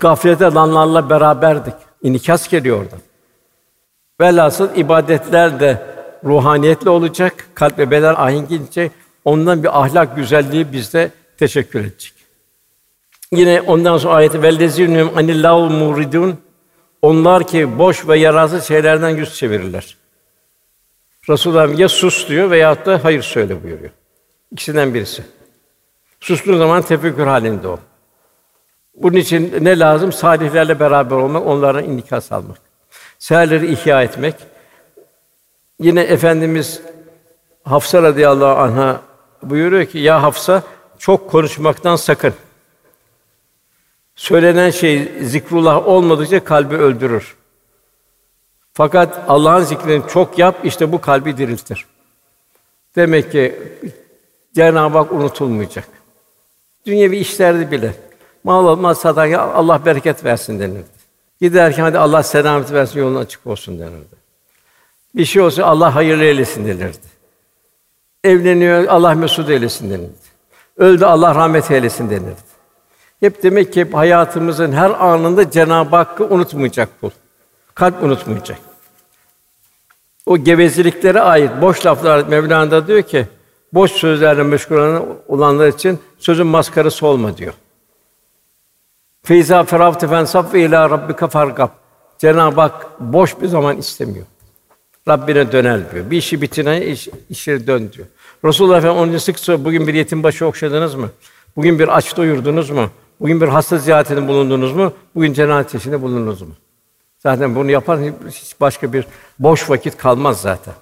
gaflete alanlarla beraberdik. İnikas geliyor oradan. Velhasıl ibadetler de ruhaniyetli olacak, kalp ve beden ahengince ondan bir ahlak güzelliği bizde teşekkür edecek. Yine ondan sonra ayeti vellezinum anillahu muridun onlar ki boş ve yararsız şeylerden yüz çevirirler. Resulullah ya sus diyor veya da hayır söyle buyuruyor. İkisinden birisi. Sustuğun zaman tefekkür halinde o. Bunun için ne lazım? Salihlerle beraber olmak, onlara inikas almak. Seherleri ihya etmek. Yine efendimiz Hafsa radıyallahu anha buyuruyor ki ya Hafsa çok konuşmaktan sakın. Söylenen şey zikrullah olmadıkça kalbi öldürür. Fakat Allah'ın zikrini çok yap, işte bu kalbi diriltir. Demek ki Cenab-ı Hak unutulmayacak. Dünyevi işlerde bile mal olmaz sadaka Allah bereket versin denirdi. Giderken hadi Allah selamet versin yolun açık olsun denirdi. Bir şey olsa Allah hayırlı eylesin denirdi. Evleniyor Allah mesut eylesin denirdi. Öldü Allah rahmet eylesin denirdi. Hep demek ki hep hayatımızın her anında Cenab-ı Hakk'ı unutmayacak kul. Kalp unutmayacak. O gevezeliklere ait boş laflar Mevlana diyor ki boş sözlerle meşgul olanlar için sözün maskarası olma diyor. Feyza feravte fensaf ve ila rabbika fargab. Cenab-ı Hak boş bir zaman istemiyor. Rabbine dönel diyor. Bir işi bitine iş, işe dön diyor. Resulullah Efendimiz onun sık sık bugün bir yetim başı okşadınız mı? Bugün bir aç doyurdunuz mu? Bugün bir hasta ziyaretinde bulundunuz mu? Bugün cenazesinde işinde bulundunuz mu? Zaten bunu yapan hiç başka bir boş vakit kalmaz zaten.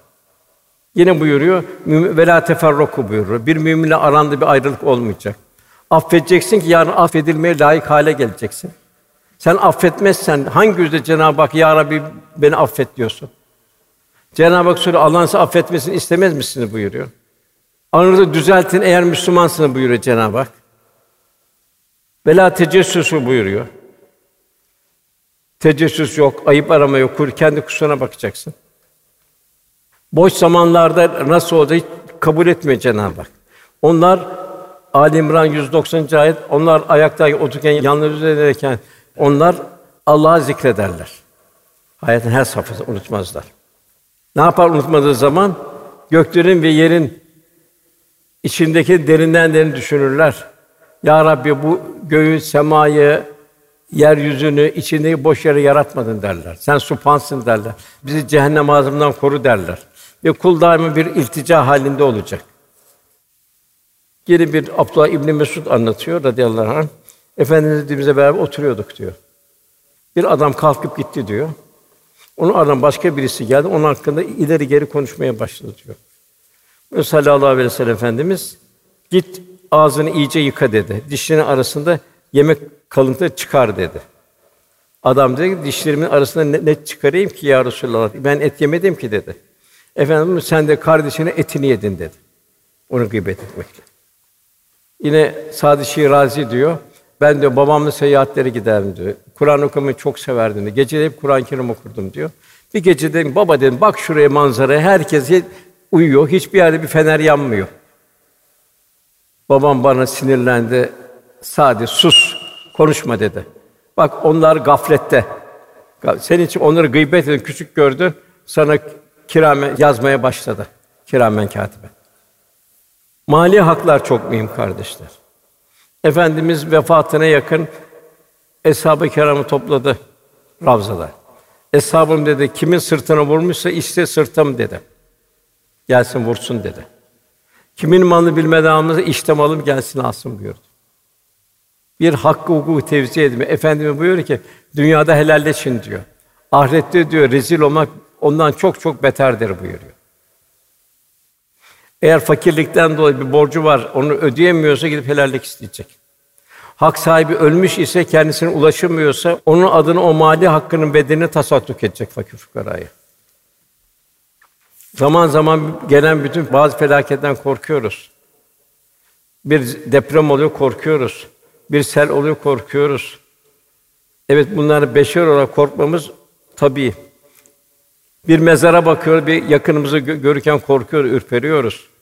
Yine buyuruyor, ve la teferruku buyuruyor. Bir müminle aranda bir ayrılık olmayacak. Affedeceksin ki yarın affedilmeye layık hale geleceksin. Sen affetmezsen hangi yüzde Cenab-ı Hak ya Rabbi beni affet diyorsun? Cenab-ı Hak soruyor Allah'ın size affetmesini istemez misiniz buyuruyor. Aranızı düzeltin eğer Müslümansınız buyuruyor Cenab-ı Hak. Vela tecessüsü buyuruyor. Tecessüs yok, ayıp arama yok, kendi kusuruna bakacaksın. Boş zamanlarda nasıl olacak kabul etmiyor Cenab-ı Hak. Onlar Ali İmran 190. ayet onlar ayakta otururken yalnız üzerindeyken onlar Allah'ı zikrederler. Hayatın her safhasını unutmazlar. Ne yapar unutmadığı zaman? Göklerin ve yerin içindeki derinden derin düşünürler. Ya Rabbi bu göğü, semayı, yeryüzünü, içindeki boş yere yaratmadın derler. Sen supansın derler. Bizi cehennem azabından koru derler. Ve kul daima bir iltica halinde olacak. Geri bir Abdullah İbn Mesud anlatıyor radıyallahu anh. Efendimizle beraber oturuyorduk diyor. Bir adam kalkıp gitti diyor. Onun ardından başka birisi geldi. Onun hakkında ileri geri konuşmaya başladı diyor. Sallallahu aleyhi ve sellem Efendimiz git ağzını iyice yıka dedi. Dişlerinin arasında yemek kalıntıları çıkar dedi. Adam dedi ki dişlerimin arasında ne, ne çıkarayım ki ya Resulallah? Ben et yemedim ki dedi. Efendimiz sen de kardeşine etini yedin dedi. Onu gıybet etmekle. Yine Sadi Şirazi diyor. Ben de babamla seyahatlere giderdim diyor. Kur'an okumayı çok severdim diyor. Gece hep Kur'an-ı Kerim okurdum diyor. Bir gece dedim baba dedim bak şuraya manzaraya herkes uyuyor. Hiçbir yerde bir fener yanmıyor. Babam bana sinirlendi. Sadi sus, konuşma dedi. Bak onlar gaflette. Senin için onları gıybet edin, küçük gördü. Sana kiramen yazmaya başladı. Kiramen katibe. Mali haklar çok mühim kardeşler. Efendimiz vefatına yakın eshab-ı kiramı topladı Ravzada. Eshabım dedi, kimin sırtına vurmuşsa işte sırtım dedi. Gelsin vursun dedi. Kimin malını bilmeden almışsa işte malım gelsin alsın buyurdu. Bir hakkı hukuku tevzi etme. Efendimiz buyuruyor ki dünyada helalleşin diyor. Ahirette diyor rezil olmak ondan çok çok beterdir buyuruyor. Eğer fakirlikten dolayı bir borcu var, onu ödeyemiyorsa gidip helallik isteyecek. Hak sahibi ölmüş ise kendisine ulaşamıyorsa onun adını o mali hakkının bedelini tasadduk edecek fakir fukaraya. Zaman zaman gelen bütün bazı felaketten korkuyoruz. Bir deprem oluyor korkuyoruz. Bir sel oluyor korkuyoruz. Evet bunları beşer olarak korkmamız tabii. Bir mezara bakıyoruz, bir yakınımızı görürken korkuyoruz, ürperiyoruz.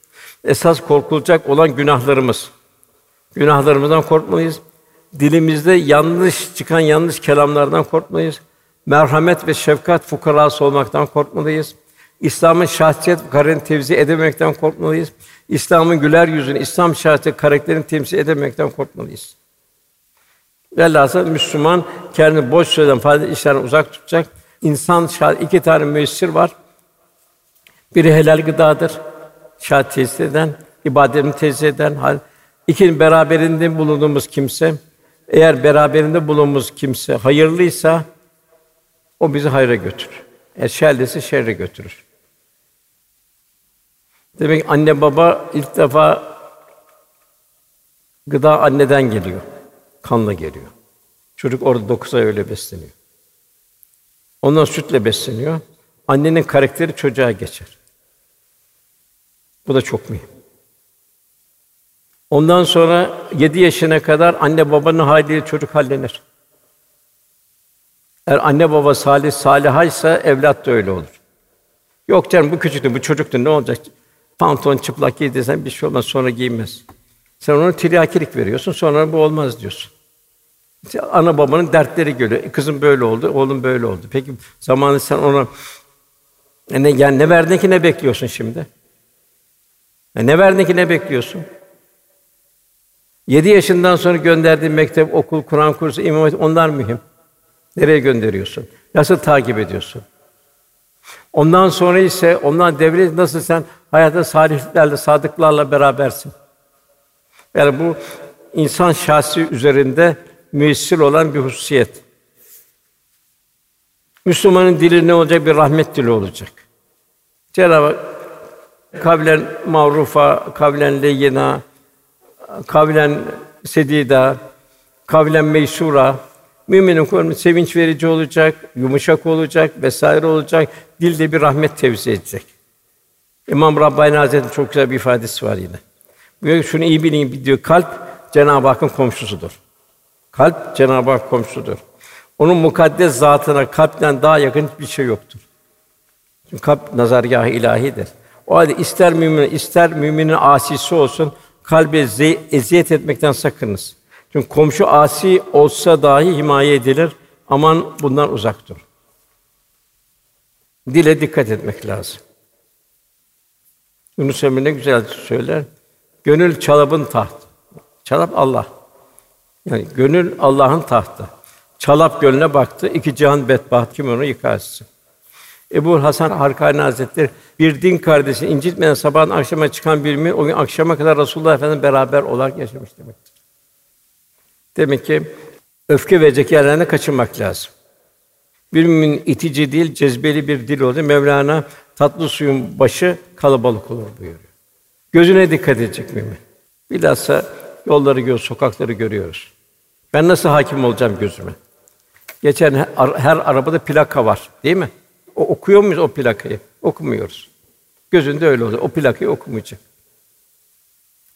Esas korkulacak olan günahlarımız. Günahlarımızdan korkmalıyız. Dilimizde yanlış çıkan yanlış kelamlardan korkmalıyız. Merhamet ve şefkat fukarası olmaktan korkmalıyız. İslam'ın şahsiyet karakterini tevzi edemekten korkmalıyız. İslam'ın güler yüzünü, İslam şahsiyet karakterini temsil edemekten korkmalıyız. Velhâsıl Müslüman kendini boş sözden fazla işlerden uzak tutacak. İnsan şah iki tane müessir var. Biri helal gıdadır. Şah tesis eden, ibadetini tesis eden. Hal. Beraberinde bulunduğumuz kimse, eğer beraberinde bulunduğumuz kimse hayırlıysa o bizi hayra götürür. Eğer şerlisi şerre götürür. Demek anne baba ilk defa gıda anneden geliyor. Kanla geliyor. Çocuk orada dokuz ay öyle besleniyor. Ondan sütle besleniyor. Annenin karakteri çocuğa geçer. Bu da çok mühim. Ondan sonra yedi yaşına kadar anne babanın haliyle çocuk hallenir. Eğer anne baba salih salihaysa evlat da öyle olur. Yok canım bu küçüktü, bu çocuktu ne olacak? Pantolon çıplak giydiysen bir şey olmaz, sonra giyinmez. Sen ona tiryakilik veriyorsun, sonra bu olmaz diyorsun. İşte ana babanın dertleri geliyor. E, kızım böyle oldu, oğlum böyle oldu. Peki zamanı sen ona e ne, yani ne verdin ki ne bekliyorsun şimdi? E ne verdin ki ne bekliyorsun? Yedi yaşından sonra gönderdiğin mektep, okul, Kur'an kursu, imam hatip onlar mühim. Nereye gönderiyorsun? Nasıl takip ediyorsun? Ondan sonra ise ondan devlet nasıl sen hayatta salihlerle, sadıklarla berabersin. Yani bu insan şahsi üzerinde müessir olan bir hususiyet. Müslümanın dili ne olacak? Bir rahmet dili olacak. Cenab-ı kavlen ma'rufa, kavlen leyyina, kavlen sedida, kavlen meysura, Müminin kulü sevinç verici olacak, yumuşak olacak vesaire olacak. Dilde bir rahmet tevzi edecek. İmam Rabbani Hazretleri çok güzel bir ifadesi var yine. Diyor şunu iyi bilin diyor kalp Cenab-ı Hakk'ın komşusudur. Kalp Cenab-ı Hak komşusudur. Onun mukaddes zatına kalpten daha yakın hiçbir şey yoktur. Çünkü kalp nazargâh ilahidir. O halde ister mümin ister müminin asisi olsun kalbe eziyet etmekten sakınız. Çünkü komşu asi olsa dahi himaye edilir. Aman bundan uzak dur. Dile dikkat etmek lazım. Yunus Emre ne güzel söyler. Gönül çalabın taht. Çalap Allah. Yani gönül Allah'ın tahtı. Çalap gönlüne baktı. iki cihan bedbaht kim onu yıkarsın. Ebu Hasan Harkani Hazretleri bir din kardeşini incitmeden sabahın akşama çıkan bir mümin o gün akşama kadar Resulullah Efendimiz beraber olarak yaşamış demektir. Demek ki öfke verecek yerlerine kaçınmak lazım. Bir mümin itici değil, cezbeli bir dil oldu. Mevlana tatlı suyun başı kalabalık olur buyuruyor. Gözüne dikkat edecek mümin. Bilhassa yolları gör, sokakları görüyoruz. Ben nasıl hakim olacağım gözüme? Geçen her, her arabada plaka var, değil mi? O okuyor muyuz o plakayı? Okumuyoruz. Gözünde öyle oluyor. O plakayı okumayacak.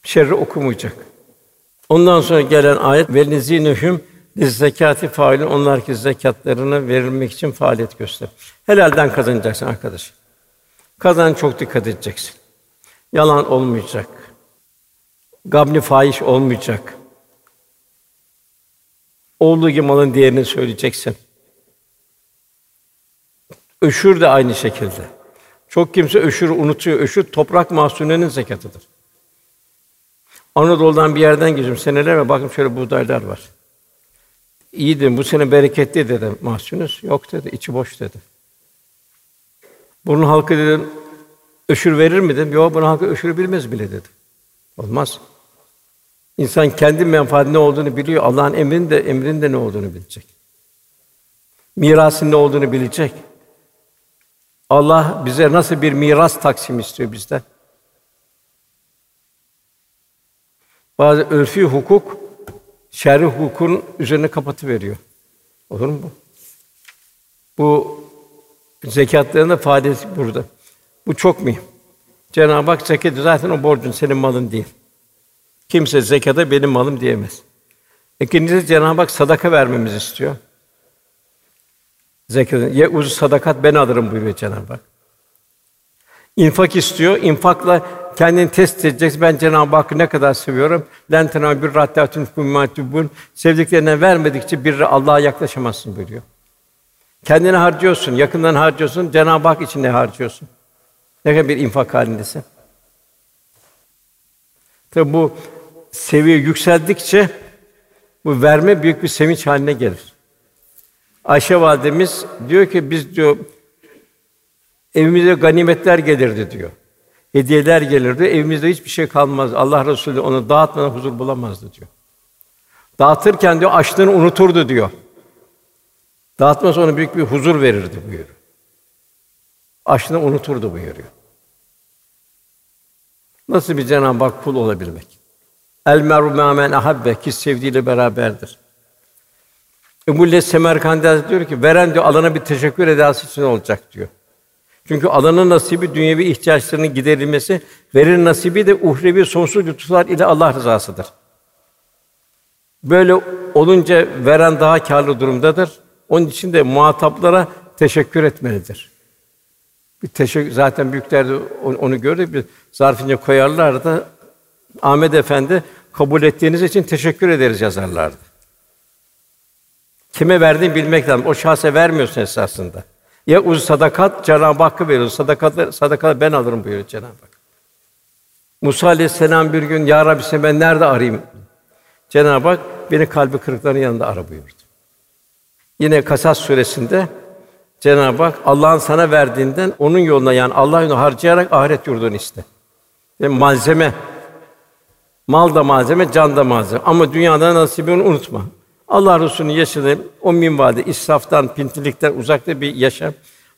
Şerri okumayacak. Ondan sonra gelen ayet ve lizinühüm zekati failin onlar ki zekatlarını verilmek için faaliyet göster. Helalden kazanacaksın arkadaş. Kazan çok dikkat edeceksin. Yalan olmayacak. Gabni fahiş olmayacak. Olduğu gibi malın değerini söyleyeceksin. Öşür de aynı şekilde. Çok kimse öşürü unutuyor. Öşür toprak mahsulünün zekatıdır. Anadolu'dan bir yerden geçiyorum seneler ve bakın şöyle buğdaylar var. İyi dedim, bu sene bereketli dedim. Mahsunuz yok dedi, içi boş dedi. Bunun halkı dedim, öşür verir mi dedim. Yok, bunun halkı öşür bilmez bile dedi. Olmaz. İnsan kendi menfaati ne olduğunu biliyor. Allah'ın emrinin de emrinin de ne olduğunu bilecek. Mirasın ne olduğunu bilecek. Allah bize nasıl bir miras taksim istiyor bizden? Bazı örfi hukuk şer'i hukukun üzerine kapatı veriyor. Olur mu bu? Bu zekatlarında faaliyet burada. Bu çok mühim. Cenab-ı Hak zekatı zaten o borcun senin malın değil. Kimse zekata benim malım diyemez. İkincisi Cenab-ı Hak sadaka vermemizi istiyor. Zekat, ye uz sadakat ben alırım buyuruyor Cenab-ı Hak. İnfak istiyor. İnfakla kendini test edeceksin. Ben Cenab-ı Hakk'ı ne kadar seviyorum. Len tenâ bir raddâtun bun. Sevdiklerine vermedikçe bir Allah'a yaklaşamazsın buyuruyor. Kendini harcıyorsun, yakından harcıyorsun, Cenab-ı Hak için ne harcıyorsun? Ne kadar bir infak halindesin. Tabi bu seviye yükseldikçe bu verme büyük bir sevinç haline gelir. Ayşe validemiz diyor ki biz diyor evimize ganimetler gelirdi diyor hediyeler gelirdi. Evimizde hiçbir şey kalmaz. Allah Resulü onu dağıtmadan huzur bulamazdı diyor. Dağıtırken diyor açlığını unuturdu diyor. Dağıtmaz ona büyük bir huzur verirdi buyuruyor. Açlığını unuturdu buyuruyor. Nasıl bir Cenab-ı Hak kul olabilmek? El meru men ahabbe ki sevdiğiyle beraberdir. Ebu Les Semerkandi diyor ki veren diyor alana bir teşekkür edası için olacak diyor. Çünkü alanın nasibi dünyevi ihtiyaçlarının giderilmesi, verir nasibi de uhrevi sonsuz lütuflar ile Allah rızasıdır. Böyle olunca veren daha kârlı durumdadır. Onun için de muhataplara teşekkür etmelidir. Bir teşekkür zaten büyükler de onu gördük bir zarfınca koyarlar da Ahmet Efendi kabul ettiğiniz için teşekkür ederiz yazarlardı. Kime verdiğini bilmek lazım. O şahsa vermiyorsun esasında. Ya uz sadakat Cenab-ı Hakk'a veriyorsun. Sadakat sadakat ben alırım buyuruyor Cenab-ı Hak. Musa aleyhisselam bir gün ya Rabbi seni ben nerede arayayım? Cenab-ı Hak beni kalbi kırıkların yanında ara buyurdu. Yine Kasas suresinde Cenab-ı Hak Allah'ın sana verdiğinden onun yoluna yani Allah yoluna harcayarak ahiret yurdunu iste. Yani malzeme mal da malzeme, can da malzeme. Ama dünyada nasibini unutma. Allah Resulü'nün yaşadığı o minvalde israftan, pintilikten uzakta bir yaşam.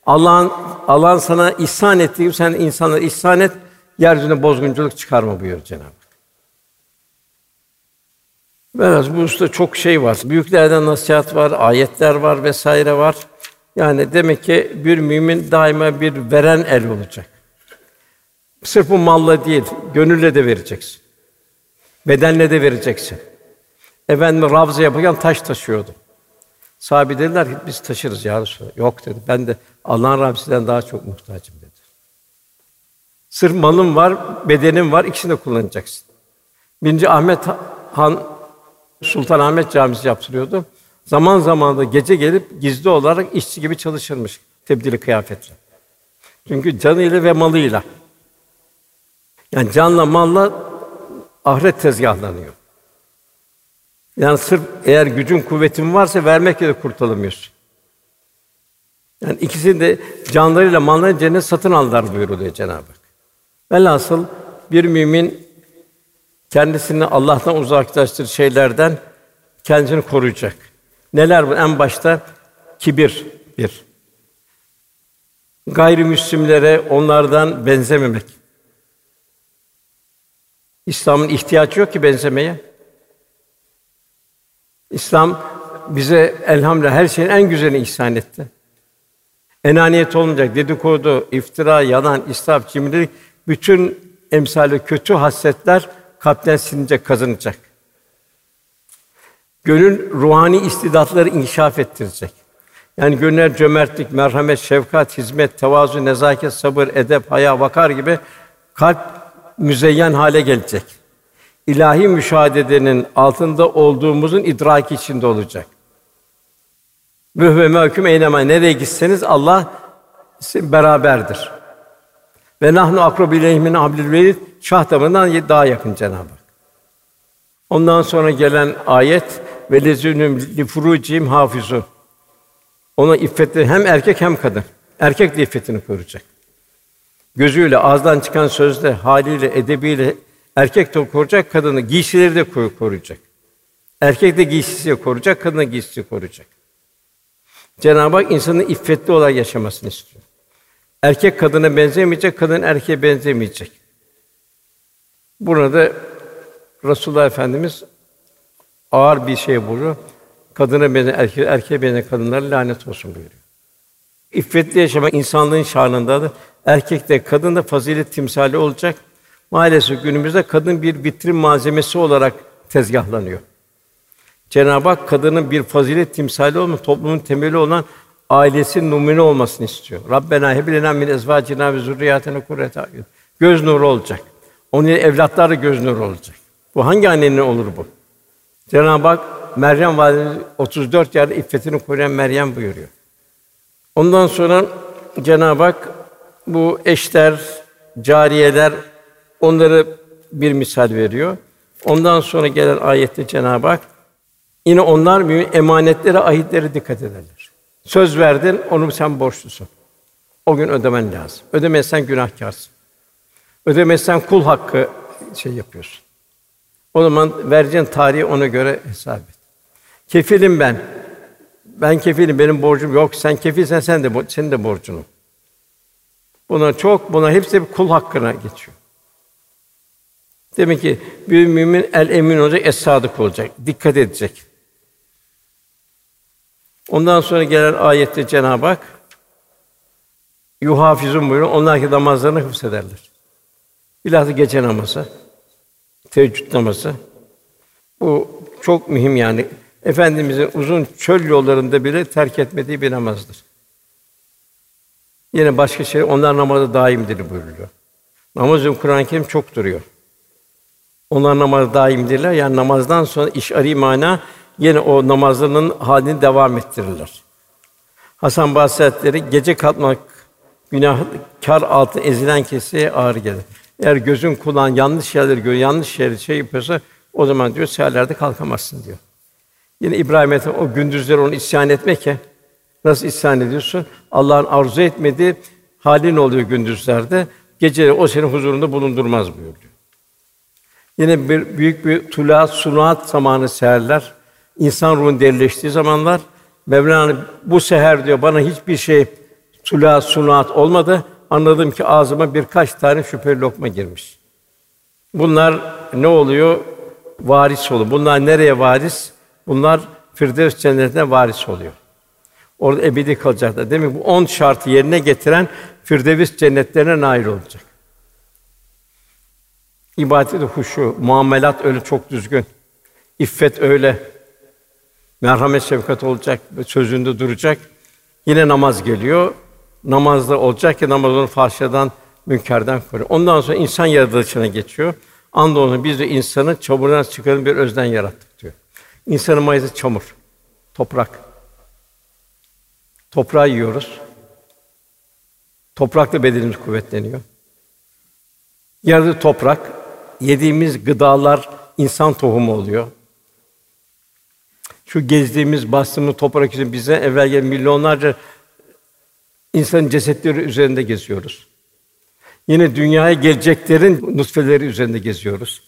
Allah'ın Allah'ın sana ihsan ettiği sen insanlara ihsan et, yeryüzüne bozgunculuk çıkarma buyuruyor Cenab-ı Hak. Biraz bu usta çok şey var. Büyüklerden nasihat var, ayetler var vesaire var. Yani demek ki bir mümin daima bir veren el olacak. Sırf bu malla değil, gönülle de vereceksin. Bedenle de vereceksin. Efendim Ravza yaparken taş taşıyordu. Sahabi dediler ki biz taşırız ya Resulallah. Yok dedi. Ben de Allah'ın Rabbisinden daha çok muhtacım dedi. Sırf malım var, bedenim var, ikisini de kullanacaksın. Birinci Ahmet Han Sultan Ahmet Camisi yaptırıyordu. Zaman zaman da gece gelip gizli olarak işçi gibi çalışırmış tebdili kıyafetle. Çünkü canıyla ve malıyla. Yani canla malla ahiret tezgahlanıyor. Yani sırf eğer gücün kuvvetin varsa vermekle de kurtulamıyorsun. Yani ikisini de canlarıyla mallarıyla cennet satın aldılar buyuruyor Cenab-ı Hak. Velhasıl bir mümin kendisini Allah'tan uzaklaştır şeylerden kendisini koruyacak. Neler bu? En başta kibir bir. Gayrimüslimlere onlardan benzememek. İslam'ın ihtiyacı yok ki benzemeye. İslam bize elhamdülillah her şeyin en güzelini ihsan etti. Enaniyet olmayacak, dedikodu, iftira, yalan, israf, cimrilik, bütün emsali kötü hasletler kalpten silinecek, kazınacak. Gönül ruhani istidatları inkişaf ettirecek. Yani gönüller cömertlik, merhamet, şefkat, hizmet, tevazu, nezaket, sabır, edep, haya, vakar gibi kalp müzeyyen hale gelecek. İlahi müşahedenin altında olduğumuzun idraki içinde olacak. Mühve mehkum eynema nereye gitseniz Allah beraberdir. Ve nahnu akrabu ileyhi min hablil verid şah damarından daha yakın Cenab-ı Hak. Ondan sonra gelen ayet ve lezünüm li furucihim hafizun. Ona iffetli hem erkek hem kadın. Erkek de iffetini koruyacak. Gözüyle, ağızdan çıkan sözle, haliyle, edebiyle erkek de koruyacak, kadını giysileri de koruyacak. Erkek de giysisi koruyacak, kadın da giysisi koruyacak. Cenab-ı Hak insanın iffetli olarak yaşamasını istiyor. Erkek kadına benzemeyecek, kadın erkeğe benzemeyecek. Burada Resulullah Efendimiz ağır bir şey buyuruyor. Kadına benzer erkeğe, erkeğe benzer kadınlara lanet olsun buyuruyor. İffetli yaşamak insanlığın şanındadır. Erkek de kadın da fazilet timsali olacak. Maalesef günümüzde kadın bir vitrin malzemesi olarak tezgahlanıyor. Cenab-ı Hak kadının bir fazilet timsali olma, toplumun temeli olan ailesinin numune olmasını istiyor. Rabbena heb lena min ezvacina ve zurriyatina kurrete ayun. Göz nuru olacak. Onun evlatları göz nuru olacak. Bu hangi annenin olur bu? Cenab-ı Hak Meryem validemiz 34 yerde iffetini koruyan Meryem buyuruyor. Ondan sonra Cenab-ı Hak bu eşler, cariyeler onları bir misal veriyor. Ondan sonra gelen ayette Cenab-ı Hak yine onlar mümin emanetlere, ahitlere dikkat ederler. Söz verdin, onu sen borçlusun. O gün ödemen lazım. Ödemezsen günahkarsın. Ödemezsen kul hakkı şey yapıyorsun. O zaman vereceğin tarihi ona göre hesap et. Kefilim ben. Ben kefilim, benim borcum yok. Sen kefilsen sen de senin de borcun. Buna çok, buna hepsi kul hakkına geçiyor. Demek ki bir mümin el emin olacak, es sadık olacak, dikkat edecek. Ondan sonra gelen ayette Cenab-ı Hak yuhafizun buyuruyor. Onlar ki namazlarını hıfzederler. Bilhassa gece namazı, teheccüd namazı. Bu çok mühim yani. Efendimizin uzun çöl yollarında bile terk etmediği bir namazdır. Yine başka şey, onlar namazı daimdir buyuruyor. Namazın Kur'an-ı Kerim çok duruyor. Onlar namaz daimdirler. Yani namazdan sonra iş ari mana yine o namazlarının halini devam ettirirler. Hasan Basri gece kalkmak günah kar altı ezilen kesiye ağır gelir. Eğer gözün kulağın yanlış şeyleri görüyor, yanlış şeyleri şey yapıyorsa o zaman diyor seherlerde kalkamazsın diyor. Yine İbrahim Ethem o gündüzleri onu isyan etmek ya. Nasıl isyan ediyorsun? Allah'ın arzu etmediği halin oluyor gündüzlerde. Geceleri o senin huzurunda bulundurmaz buyuruyor. Yine bir büyük bir tulat, sunat zamanı seherler. İnsan ruhun derinleştiği zamanlar Mevlana bu seher diyor bana hiçbir şey tula sunat olmadı. Anladım ki ağzıma birkaç tane şüpheli lokma girmiş. Bunlar ne oluyor? Varis oluyor. Bunlar nereye varis? Bunlar Firdevs cennetine varis oluyor. Orada ebedi kalacaklar. Demek bu on şartı yerine getiren Firdevs cennetlerine nail olacak. İbadet huşu, muamelat öyle çok düzgün. İffet öyle. Merhamet şefkat olacak, sözünde duracak. Yine namaz geliyor. Namazda olacak ki namaz onu fahşadan, münkerden koruyor. Ondan sonra insan yaratılışına geçiyor. Andolsun biz de insanı çamurdan çıkarın bir özden yarattık diyor. İnsanın mayası çamur, toprak. Toprağı yiyoruz. Toprakla bedenimiz kuvvetleniyor. Yarısı toprak, yediğimiz gıdalar insan tohumu oluyor. Şu gezdiğimiz, bastığımız toprak için bize evvel milyonlarca insanın cesetleri üzerinde geziyoruz. Yine dünyaya geleceklerin nutfeleri üzerinde geziyoruz.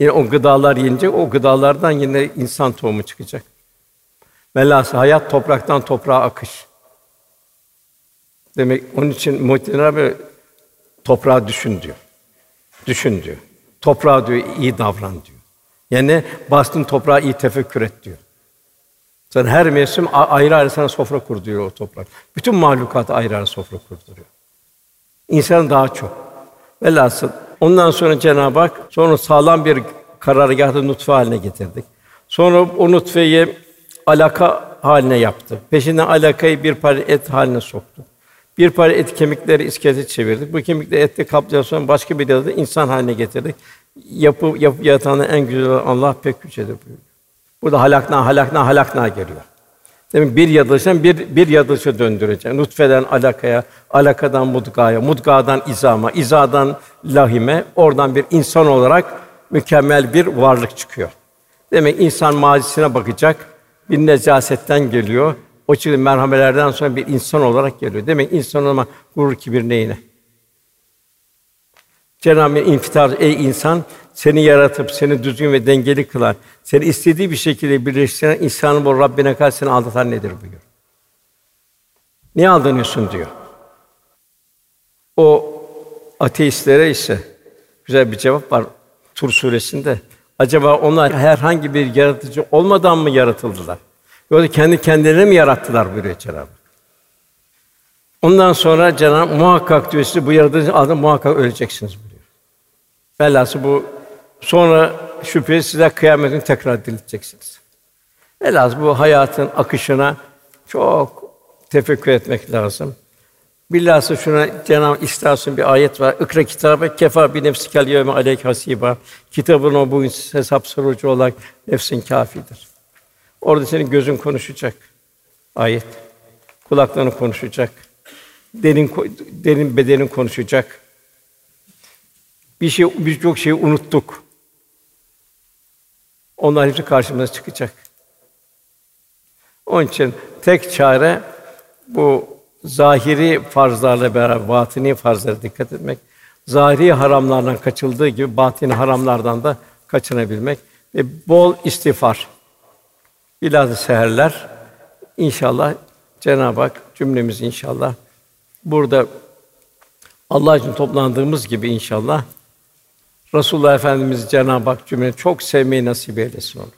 Yine o gıdalar yiyince o gıdalardan yine insan tohumu çıkacak. Velhâsıl hayat topraktan toprağa akış. Demek onun için Muhittin abi toprağı düşün diyor. Düşün diyor. Toprağa diyor iyi davran diyor. Yani bastın toprağı iyi tefekkür et diyor. Sen her mevsim ayrı ayrı sana sofra kurduruyor o toprak. Bütün mahlukat ayrı ayrı sofra kurduruyor. İnsan daha çok. Velhasıl ondan sonra Cenab-ı Hak sonra sağlam bir karargâhı nutfe haline getirdik. Sonra o nutfeyi alaka haline yaptı. Peşinden alakayı bir parça et haline soktu. Bir parça et kemikleri iskeleti çevirdik. Bu kemikleri ette kaplayan sonra başka bir yerde insan haline getirdik. Yapı, yapı yaratanın en güzel Allah pek yücedir buyuruyor. Burada halakna, halakna, halakna geliyor. Demek bir yaratılıştan bir bir yaratılışa döndürecek. Nutfeden alakaya, alakadan mudgaya, mudgadan izama, izadan lahime, oradan bir insan olarak mükemmel bir varlık çıkıyor. Demek insan mazisine bakacak. Bir necasetten geliyor. O çeşitli merhamelerden sonra bir insan olarak geliyor. Demek insan olma gurur kibir neyine? Cenab-ı Hak infitar ey insan seni yaratıp seni düzgün ve dengeli kılar. Seni istediği bir şekilde birleştiren insanı bu Rabbine karşı seni aldatan nedir buyuruyor. Niye aldanıyorsun diyor. O ateistlere ise güzel bir cevap var Tur suresinde. Acaba onlar herhangi bir yaratıcı olmadan mı yaratıldılar? Yoksa kendi kendilerini mi yarattılar buyuruyor Cenab-ı Hak. Ondan sonra Cenab-ı muhakkak diyor size bu yaratıcı aldı muhakkak öleceksiniz buyuruyor. Velhâsıl bu sonra şüphesiz sizler kıyametin tekrar dirilteceksiniz. Velhâsıl bu hayatın akışına çok tefekkür etmek lazım. Bilhassa şuna Cenab-ı İstas'ın bir ayet var. İkra kitabı kefa bi nefsikel yevme aleyk hasiba. Kitabın o bugün hesap sorucu olarak nefsin kafidir. Orada senin gözün konuşacak. Ayet. Kulakların konuşacak. Derin derin bedenin konuşacak. Bir şey birçok şeyi unuttuk. Onlar hepsi karşımıza çıkacak. Onun için tek çare bu zahiri farzlarla beraber batini farzlara dikkat etmek. Zahiri haramlardan kaçıldığı gibi batini haramlardan da kaçınabilmek ve bol istiğfar. Bilhassa seherler inşallah Cenab-ı Hak cümlemiz inşallah burada Allah için toplandığımız gibi inşallah Resulullah Efendimiz Cenab-ı Hak cümle çok sevmeyi nasip eylesin onu.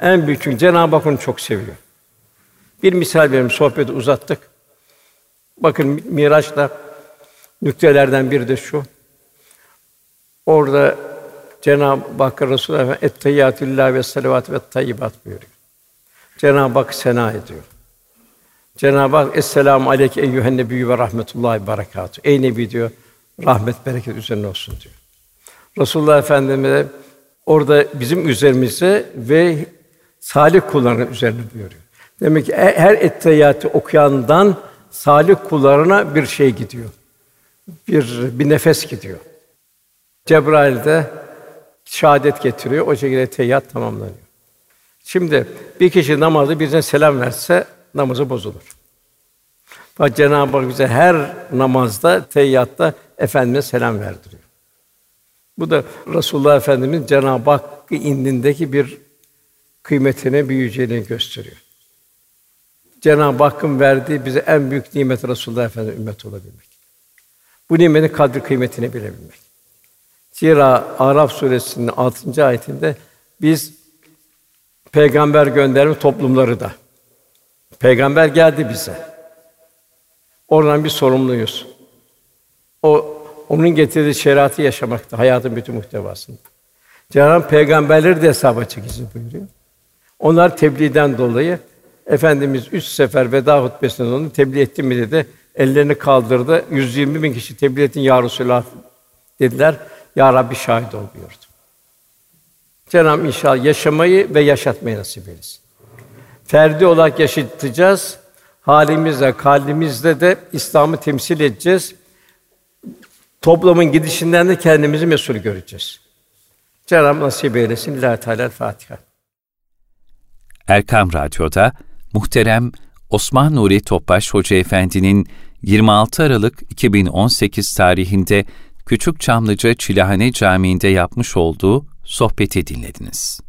En büyük çünkü Cenab-ı Hak onu çok seviyor. Bir misal verelim, sohbeti uzattık. Bakın Miraç'ta nüktelerden biri de şu. Orada Cenab-ı Hak Resulullah Efendimiz etteyyatullah ve salavat ve tayyibat buyuruyor. Cenab-ı Hak sena ediyor. Cenab-ı Hak Esselamu aleyke eyyühen nebiyyü ve rahmetullahi ve berekatü. Ey Nebi diyor, rahmet bereket üzerine olsun diyor. Resulullah Efendimiz orada bizim üzerimize ve salih kulların üzerine buyuruyor. Demek ki her etteyyatı okuyandan salih kullarına bir şey gidiyor. Bir bir nefes gidiyor. Cebrail de şehadet getiriyor. O şekilde teyyat tamamlanıyor. Şimdi bir kişi namazı birine selam verse namazı bozulur. Bak Cenab-ı Hak bize her namazda, teyyatta Efendime selam verdiriyor. Bu da Resulullah Efendimiz Cenab-ı Hakk'ı indindeki bir kıymetine, büyüyeceğini gösteriyor. Cenab-ı Hakk'ın verdiği bize en büyük nimet Resulullah Efendimiz ümmet olabilmek. Bu nimetin kadri kıymetini bilebilmek. Zira Araf suresinin 6. ayetinde biz peygamber gönderme toplumları da peygamber geldi bize. Oradan bir sorumluyuz. O onun getirdiği şeriatı yaşamakta hayatın bütün muhtevasında. Cenab-ı peygamberleri de hesaba çekeceğiz buyuruyor. Onlar tebliğden dolayı Efendimiz üç sefer veda hutbesinde onu tebliğ etti mi dedi. Ellerini kaldırdı. 120 bin kişi tebliğ ettin ya Resulallah dediler. Ya Rabbi şahit ol buyurdu. Cenab-ı inşallah yaşamayı ve yaşatmayı nasip eylesin. Ferdi olarak yaşatacağız. Halimizle, kalbimizle de İslam'ı temsil edeceğiz. Toplumun gidişinden de kendimizi mesul göreceğiz. Cenab-ı nasip eylesin. Lillahi Teala Fatiha. Erkam Radyo'da muhterem Osman Nuri Topbaş Hoca Efendi'nin 26 Aralık 2018 tarihinde Küçük Çamlıca Çilehane Camii'nde yapmış olduğu sohbeti dinlediniz.